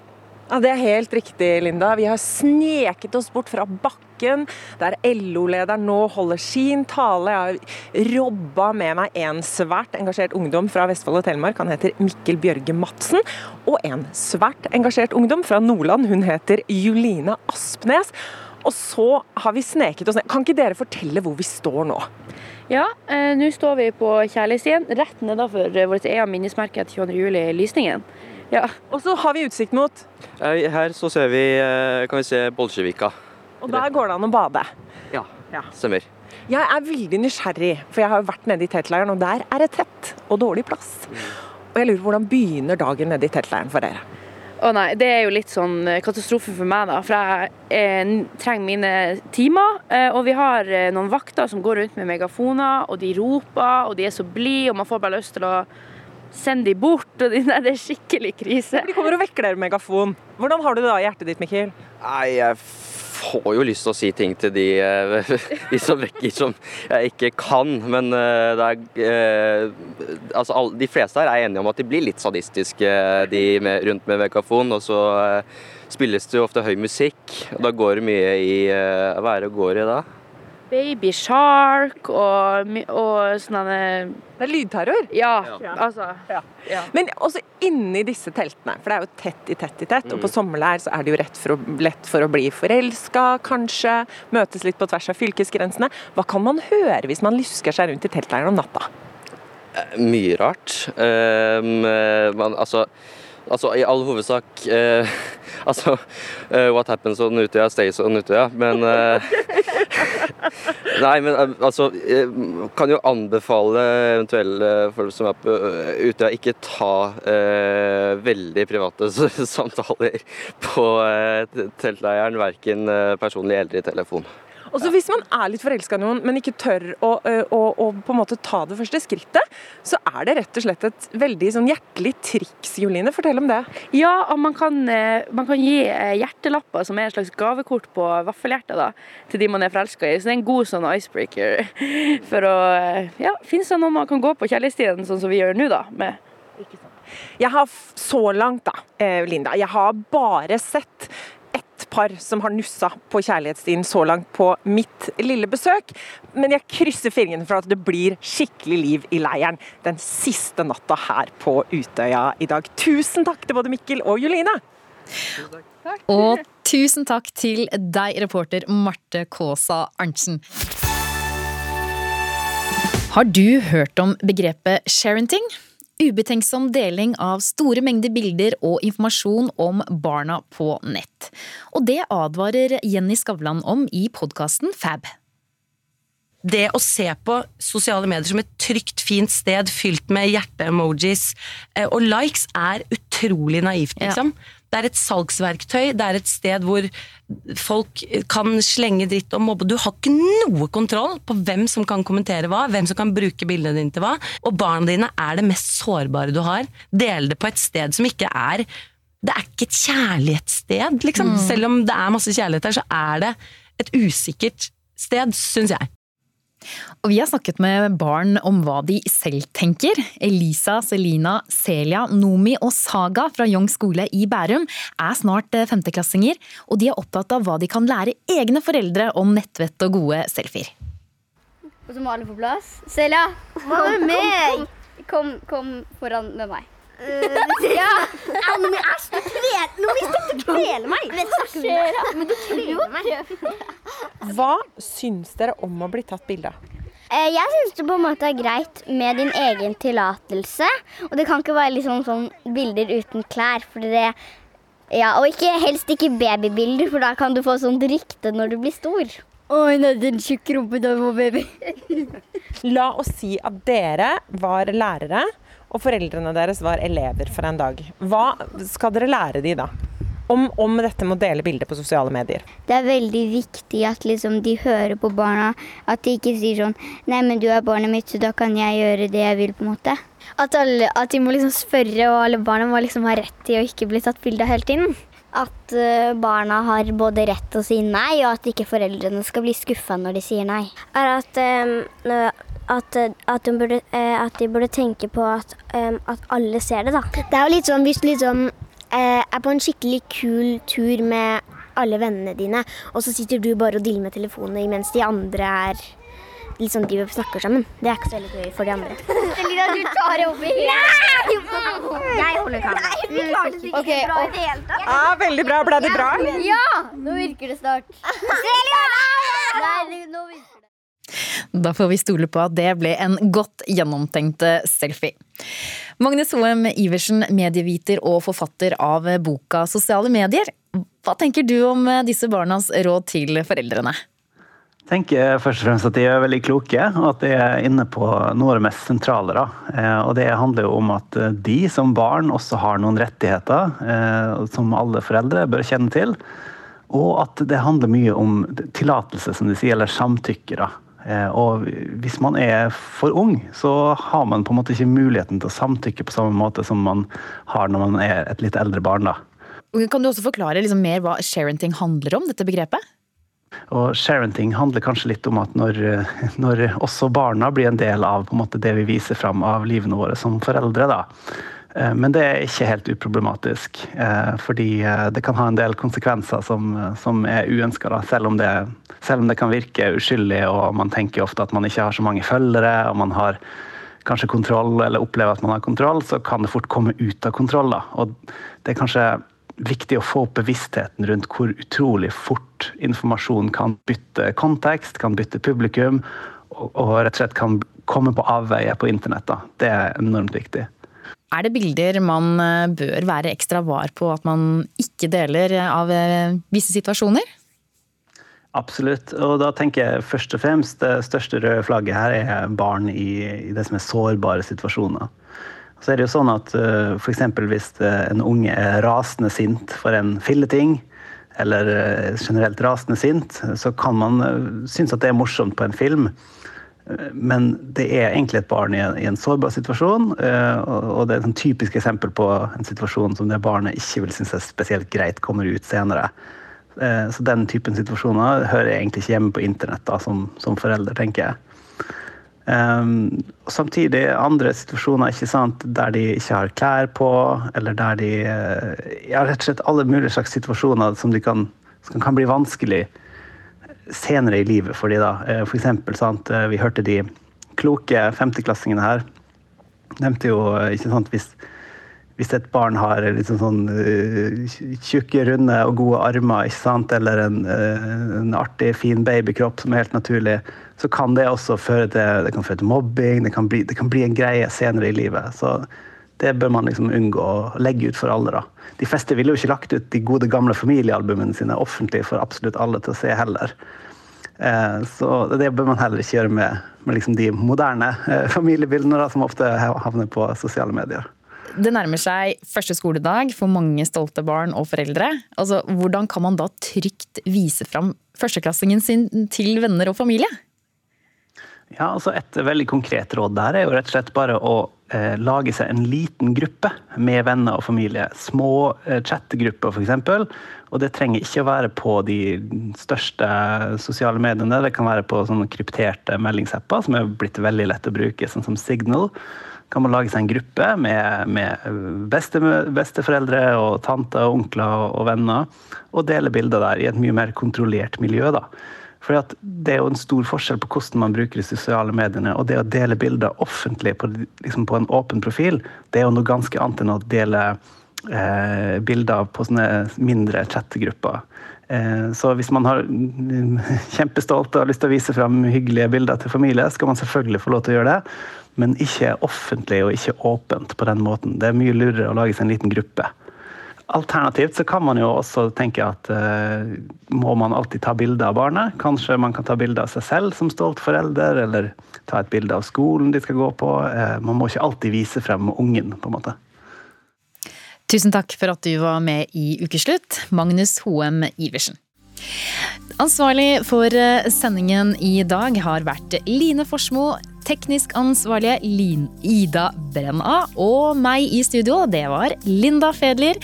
Ja, Det er helt riktig, Linda. Vi har sneket oss bort fra bakken, der LO-lederen nå holder sin tale. Jeg har robba med meg en svært engasjert ungdom fra Vestfold og Telemark. Han heter Mikkel Bjørge Madsen. Og en svært engasjert ungdom fra Nordland. Hun heter Juline Aspnes. Og så har vi sneket oss ned. Kan ikke dere fortelle hvor vi står nå? Ja, eh, nå står vi på Kjærlighetsstien, rett nedenfor vårt eget minnesmerke til 22. juli, Lysningen. Ja. Og så har vi utsikt mot Her så ser vi, eh, kan vi se Bolsjevika. Og der går det an å bade? Ja, ja. stemmer. Jeg er veldig nysgjerrig, for jeg har jo vært nede i teltleiren, og der er det tett og dårlig plass. Og jeg lurer på Hvordan begynner dagen nede i teltleiren for dere? Å nei, Det er jo litt sånn eh, katastrofe for meg, da. For jeg eh, trenger mine timer. Eh, og vi har eh, noen vakter som går rundt med megafoner, og de roper, og de er så blide, og man får bare lyst til å Send de bort. og Det er skikkelig krise. De kommer og vekker dere megafon. Hvordan har du det da i hjertet ditt, Mikkel? Nei, jeg får jo lyst til å si ting til de, eh, de som vekker som jeg ikke kan. Men eh, det er, eh, altså, de fleste her er enige om at de blir litt sadistiske, de med, rundt med megafon. Og så spilles det jo ofte høy musikk, og da går det mye i Hva er det går i da? Baby Shark og, og sånne Det er lydterror? Ja, ja. altså. Ja. Ja. Men også inni disse teltene, for det er jo tett i tett i tett, mm. og på mm. sommerleir så er det jo for å, lett for å bli forelska, kanskje. Møtes litt på tvers av fylkesgrensene. Hva kan man høre hvis man lusker seg rundt i teltleiren om natta? Eh, mye rart. Um, man, altså Altså i all hovedsak eh, Altså uh, What happens on Utøya stays on Utøya. Men eh, Nei, men eh, altså Kan jo anbefale eventuelle folk som er på Utøya, ikke ta eh, veldig private samtaler på eh, teltleiren. Verken personlig eller i telefon. Og så Hvis man er litt forelska i noen, men ikke tør å, å, å, på en måte ta det første skrittet, så er det rett og slett et veldig sånn hjertelig triks, Joline. Fortell om det. Ja, og man kan, man kan gi hjertelapper som er et slags gavekort på vaffelhjertet da, til de man er forelska i. Så det er en god sånn icebreaker for å ja, finne seg noen man kan gå på kjærlighetstiden, sånn som vi gjør nå, da. med jeg har så langt, da, Linda, jeg har bare sett par som har nussa på kjærlighetsstien så langt på mitt lille besøk. Men jeg krysser fingrene for at det blir skikkelig liv i leiren den siste natta her på Utøya i dag. Tusen takk til både Mikkel og Juline. Og tusen takk til deg, reporter Marte Kaasa Arntzen. Har du hørt om begrepet sharenting? Ubetenksom deling av store mengder bilder og informasjon om barna på nett. Og det advarer Jenny Skavlan om i podkasten Fab. Det å se på sosiale medier som et trygt, fint sted fylt med hjerte-emojis eh, og likes er utrolig naivt, liksom. Det er et salgsverktøy, det er et sted hvor folk kan slenge dritt og mobbe. Du har ikke noe kontroll på hvem som kan kommentere hva, hvem som kan bruke bildene dine til hva. Og barna dine er det mest sårbare du har. Del det på et sted som ikke er Det er ikke et kjærlighetssted, liksom. Mm. Selv om det er masse kjærlighet der, så er det et usikkert sted, syns jeg. Og vi har snakket med barn om hva de selv tenker. Elisa, Selina, Celia, Nomi og Saga fra Young skole i Bærum er snart eh, femteklassinger, og de er opptatt av hva de kan lære egne foreldre om nettvett og gode selfier. Og så må alle på plass. Selja, hva med meg? Kom, kom foran med meg. Ja. Nå må jeg slutte å kvele Nå må jeg slutte å kvele meg! Hva skjer? Men du kveler meg. Hva syns dere om å bli tatt bilde av? Eh, Jeg syns det på en måte er greit med din egen tillatelse. Og det kan ikke være liksom sånn bilder uten klær. For det ja, Og ikke, helst ikke babybilder, for da kan du få sånt rykte når du blir stor. Oi, det er en tjukk rumpe da var baby. La oss si at dere var lærere, og foreldrene deres var elever for en dag. Hva skal dere lære de da? Om, om dette med å dele bilder på sosiale medier. Det er veldig viktig at liksom de hører på barna. At de ikke sier sånn Nei, men du er barnet mitt, så da kan jeg gjøre det jeg vil, på en måte. At, alle, at de må liksom spørre, og alle barna må liksom ha rett til å ikke bli tatt bilde av hele tiden. At eh, barna har både rett til å si nei, og at ikke foreldrene skal bli skuffa når de sier nei. Er at, um, nå- at, at, de burde, eh, at de burde tenke på at, at alle ser det, da. Det er jo litt sånn hvis du liksom eh, er på en skikkelig kul tur med alle vennene dine, og så sitter du bare og diller med telefonen mens de andre er sånn de snakker sammen. Det er ikke så veldig gøy for de andre. Selina, du tar det opp i Nei! Jeg holder kamera. Nei, vi klarte det ikke okay. bra i det hele tatt. Ja, veldig bra. Ble det bra? Ja! Nå virker det snart. Selina! Nei, nå virker. Da får vi stole på at det ble en godt gjennomtenkt eh, selfie. Magnus Hoem Iversen, medieviter og forfatter av boka Sosiale medier. Hva tenker du om eh, disse barnas råd til foreldrene? Jeg tenker først og fremst at de er veldig kloke, og at de er inne på noe av det mest sentrale. Da. Eh, Og det handler jo om at de som barn også har noen rettigheter som alle foreldre bør kjenne til. Og at det handler mye om tillatelse, som de sier, eller samtykke. Da. Eh, Og hvis man er for ung, så har man på en måte ikke muligheten til å samtykke på samme måte som man har når man er et litt eldre barn. da. Kan du også forklare liksom mer hva sharenting handler om, dette begrepet? Og sharenting handler kanskje litt om at når, når også barna blir en del av på en måte, det vi viser fram av livene våre som foreldre. Da. Eh, Men det er ikke helt uproblematisk, eh, fordi eh, det kan ha en del konsekvenser som, som er uønska. Selv, om det- selv om det kan virke uskyldig og man tenker ofte at man ikke har så mange følgere og man har kanskje kontroll eller opplever at man har kontroll, så kan det fort komme ut av kontroll. Da. Og det er kanskje viktig å få opp bevisstheten rundt hvor utrolig fort informasjon kan bytte kontekst, kan bytte publikum, og, og rett og slett kan komme på avveie på internett. Da. Det er enormt viktig. Er det bilder man eh, bør være ekstra var på at man ikke deler av eh, visse situasjoner? Absolutt. Og da tenker jeg først og fremst det største røde flagget her er barn i, i det som er sårbare situasjoner. Så er det jo sånn at f.eks. hvis eh, en unge er rasende sint for en filleting, eller eh, generelt rasende sint, så kan man synes at det er morsomt på en film. Men det er egentlig et barn i en, sårbar situasjon, eh, og det er et sånn typisk eksempel på en situasjon som det barnet ikke vil synes er spesielt greit kommer ut senere. Eh, Så den typen situasjoner hører jeg egentlig ikke hjemme på internett da, som, som forelder, tenker jeg. Um, og samtidig andre situasjoner ikke sant, der de ikke har klær på, eller der de eh, Ja, rett og slett alle mulige slags situasjoner som, de kan, som kan bli vanskelig senere i livet for de da. Eh, For eksempel, sant, eh, vi hørte de kloke femteklassingene her. Nevnte jo, eh, ikke sant, hvis, hvis et barn har liksom sånn, sånn tjukke, runde og gode armer, ikke sant, eller en, en artig, fin babykropp som er helt naturlig, så kan det også føre til, det kan føre til mobbing, det kan, bli, det kan bli en greie senere i livet. Så det bør man liksom unngå å legge ut for alle. da. De fleste ville jo ikke lagt ut de gode gamle familiealbumene sine offentlig for absolutt alle til å se heller. Eh, Så det bør man heller ikke gjøre med, med liksom de moderne eh, familiebildene da, som ofte havner på sosiale medier. Det nærmer seg første skoledag for mange stolte barn og foreldre. Altså, hvordan kan man da trygt vise fram førsteklassingen sin til venner og familie? Ja, altså Et veldig konkret råd der er jo rett og slett bare å lage seg en liten gruppe med venner og familie. Små eh, chattegrupper f.eks. Og det trenger ikke å være på de største sosiale mediene. Det kan være på sånne krypterte meldingsapper som er blitt veldig lett å bruke, sånn som Signal kan man lage seg en gruppe med, med beste, besteforeldre og tanter og onkler og venner, og dele bilder der i et mye mer kontrollert miljø. da. For Det er jo en stor forskjell på hvordan man bruker de sosiale mediene. Og det å dele bilder offentlig på, liksom på en åpen profil, det er jo noe ganske annet enn å dele eh, bilder på sånne mindre chattegrupper. Eh, så hvis man har kjempestolt og har lyst til å vise fram hyggelige bilder til familie, skal man selvfølgelig få lov til å gjøre det, men ikke offentlig og ikke åpent på den måten. Det er mye lurere å lage seg en liten gruppe. Alternativt så kan man jo også tenke at uh, må man alltid ta bilde av barnet? Kanskje man kan ta bilde av seg selv som stolt forelder, eller ta et bilde av skolen de skal gå på. Uh, man må ikke alltid vise frem ungen, på en måte. Tusen takk for at du var med i Ukeslutt, Magnus Hoem Iversen. Ansvarlig for eh, sendingen i dag har vært Line Forsmo, teknisk ansvarlige Lin Ida Brenna og meg i studio, det var Linda Fedler.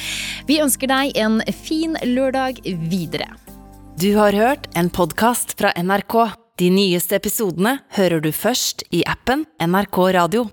Vi ønsker deg en fin lørdag videre. Du har hørt en podkast fra NRK. De nyeste episodene hører du først i appen NRK Radio.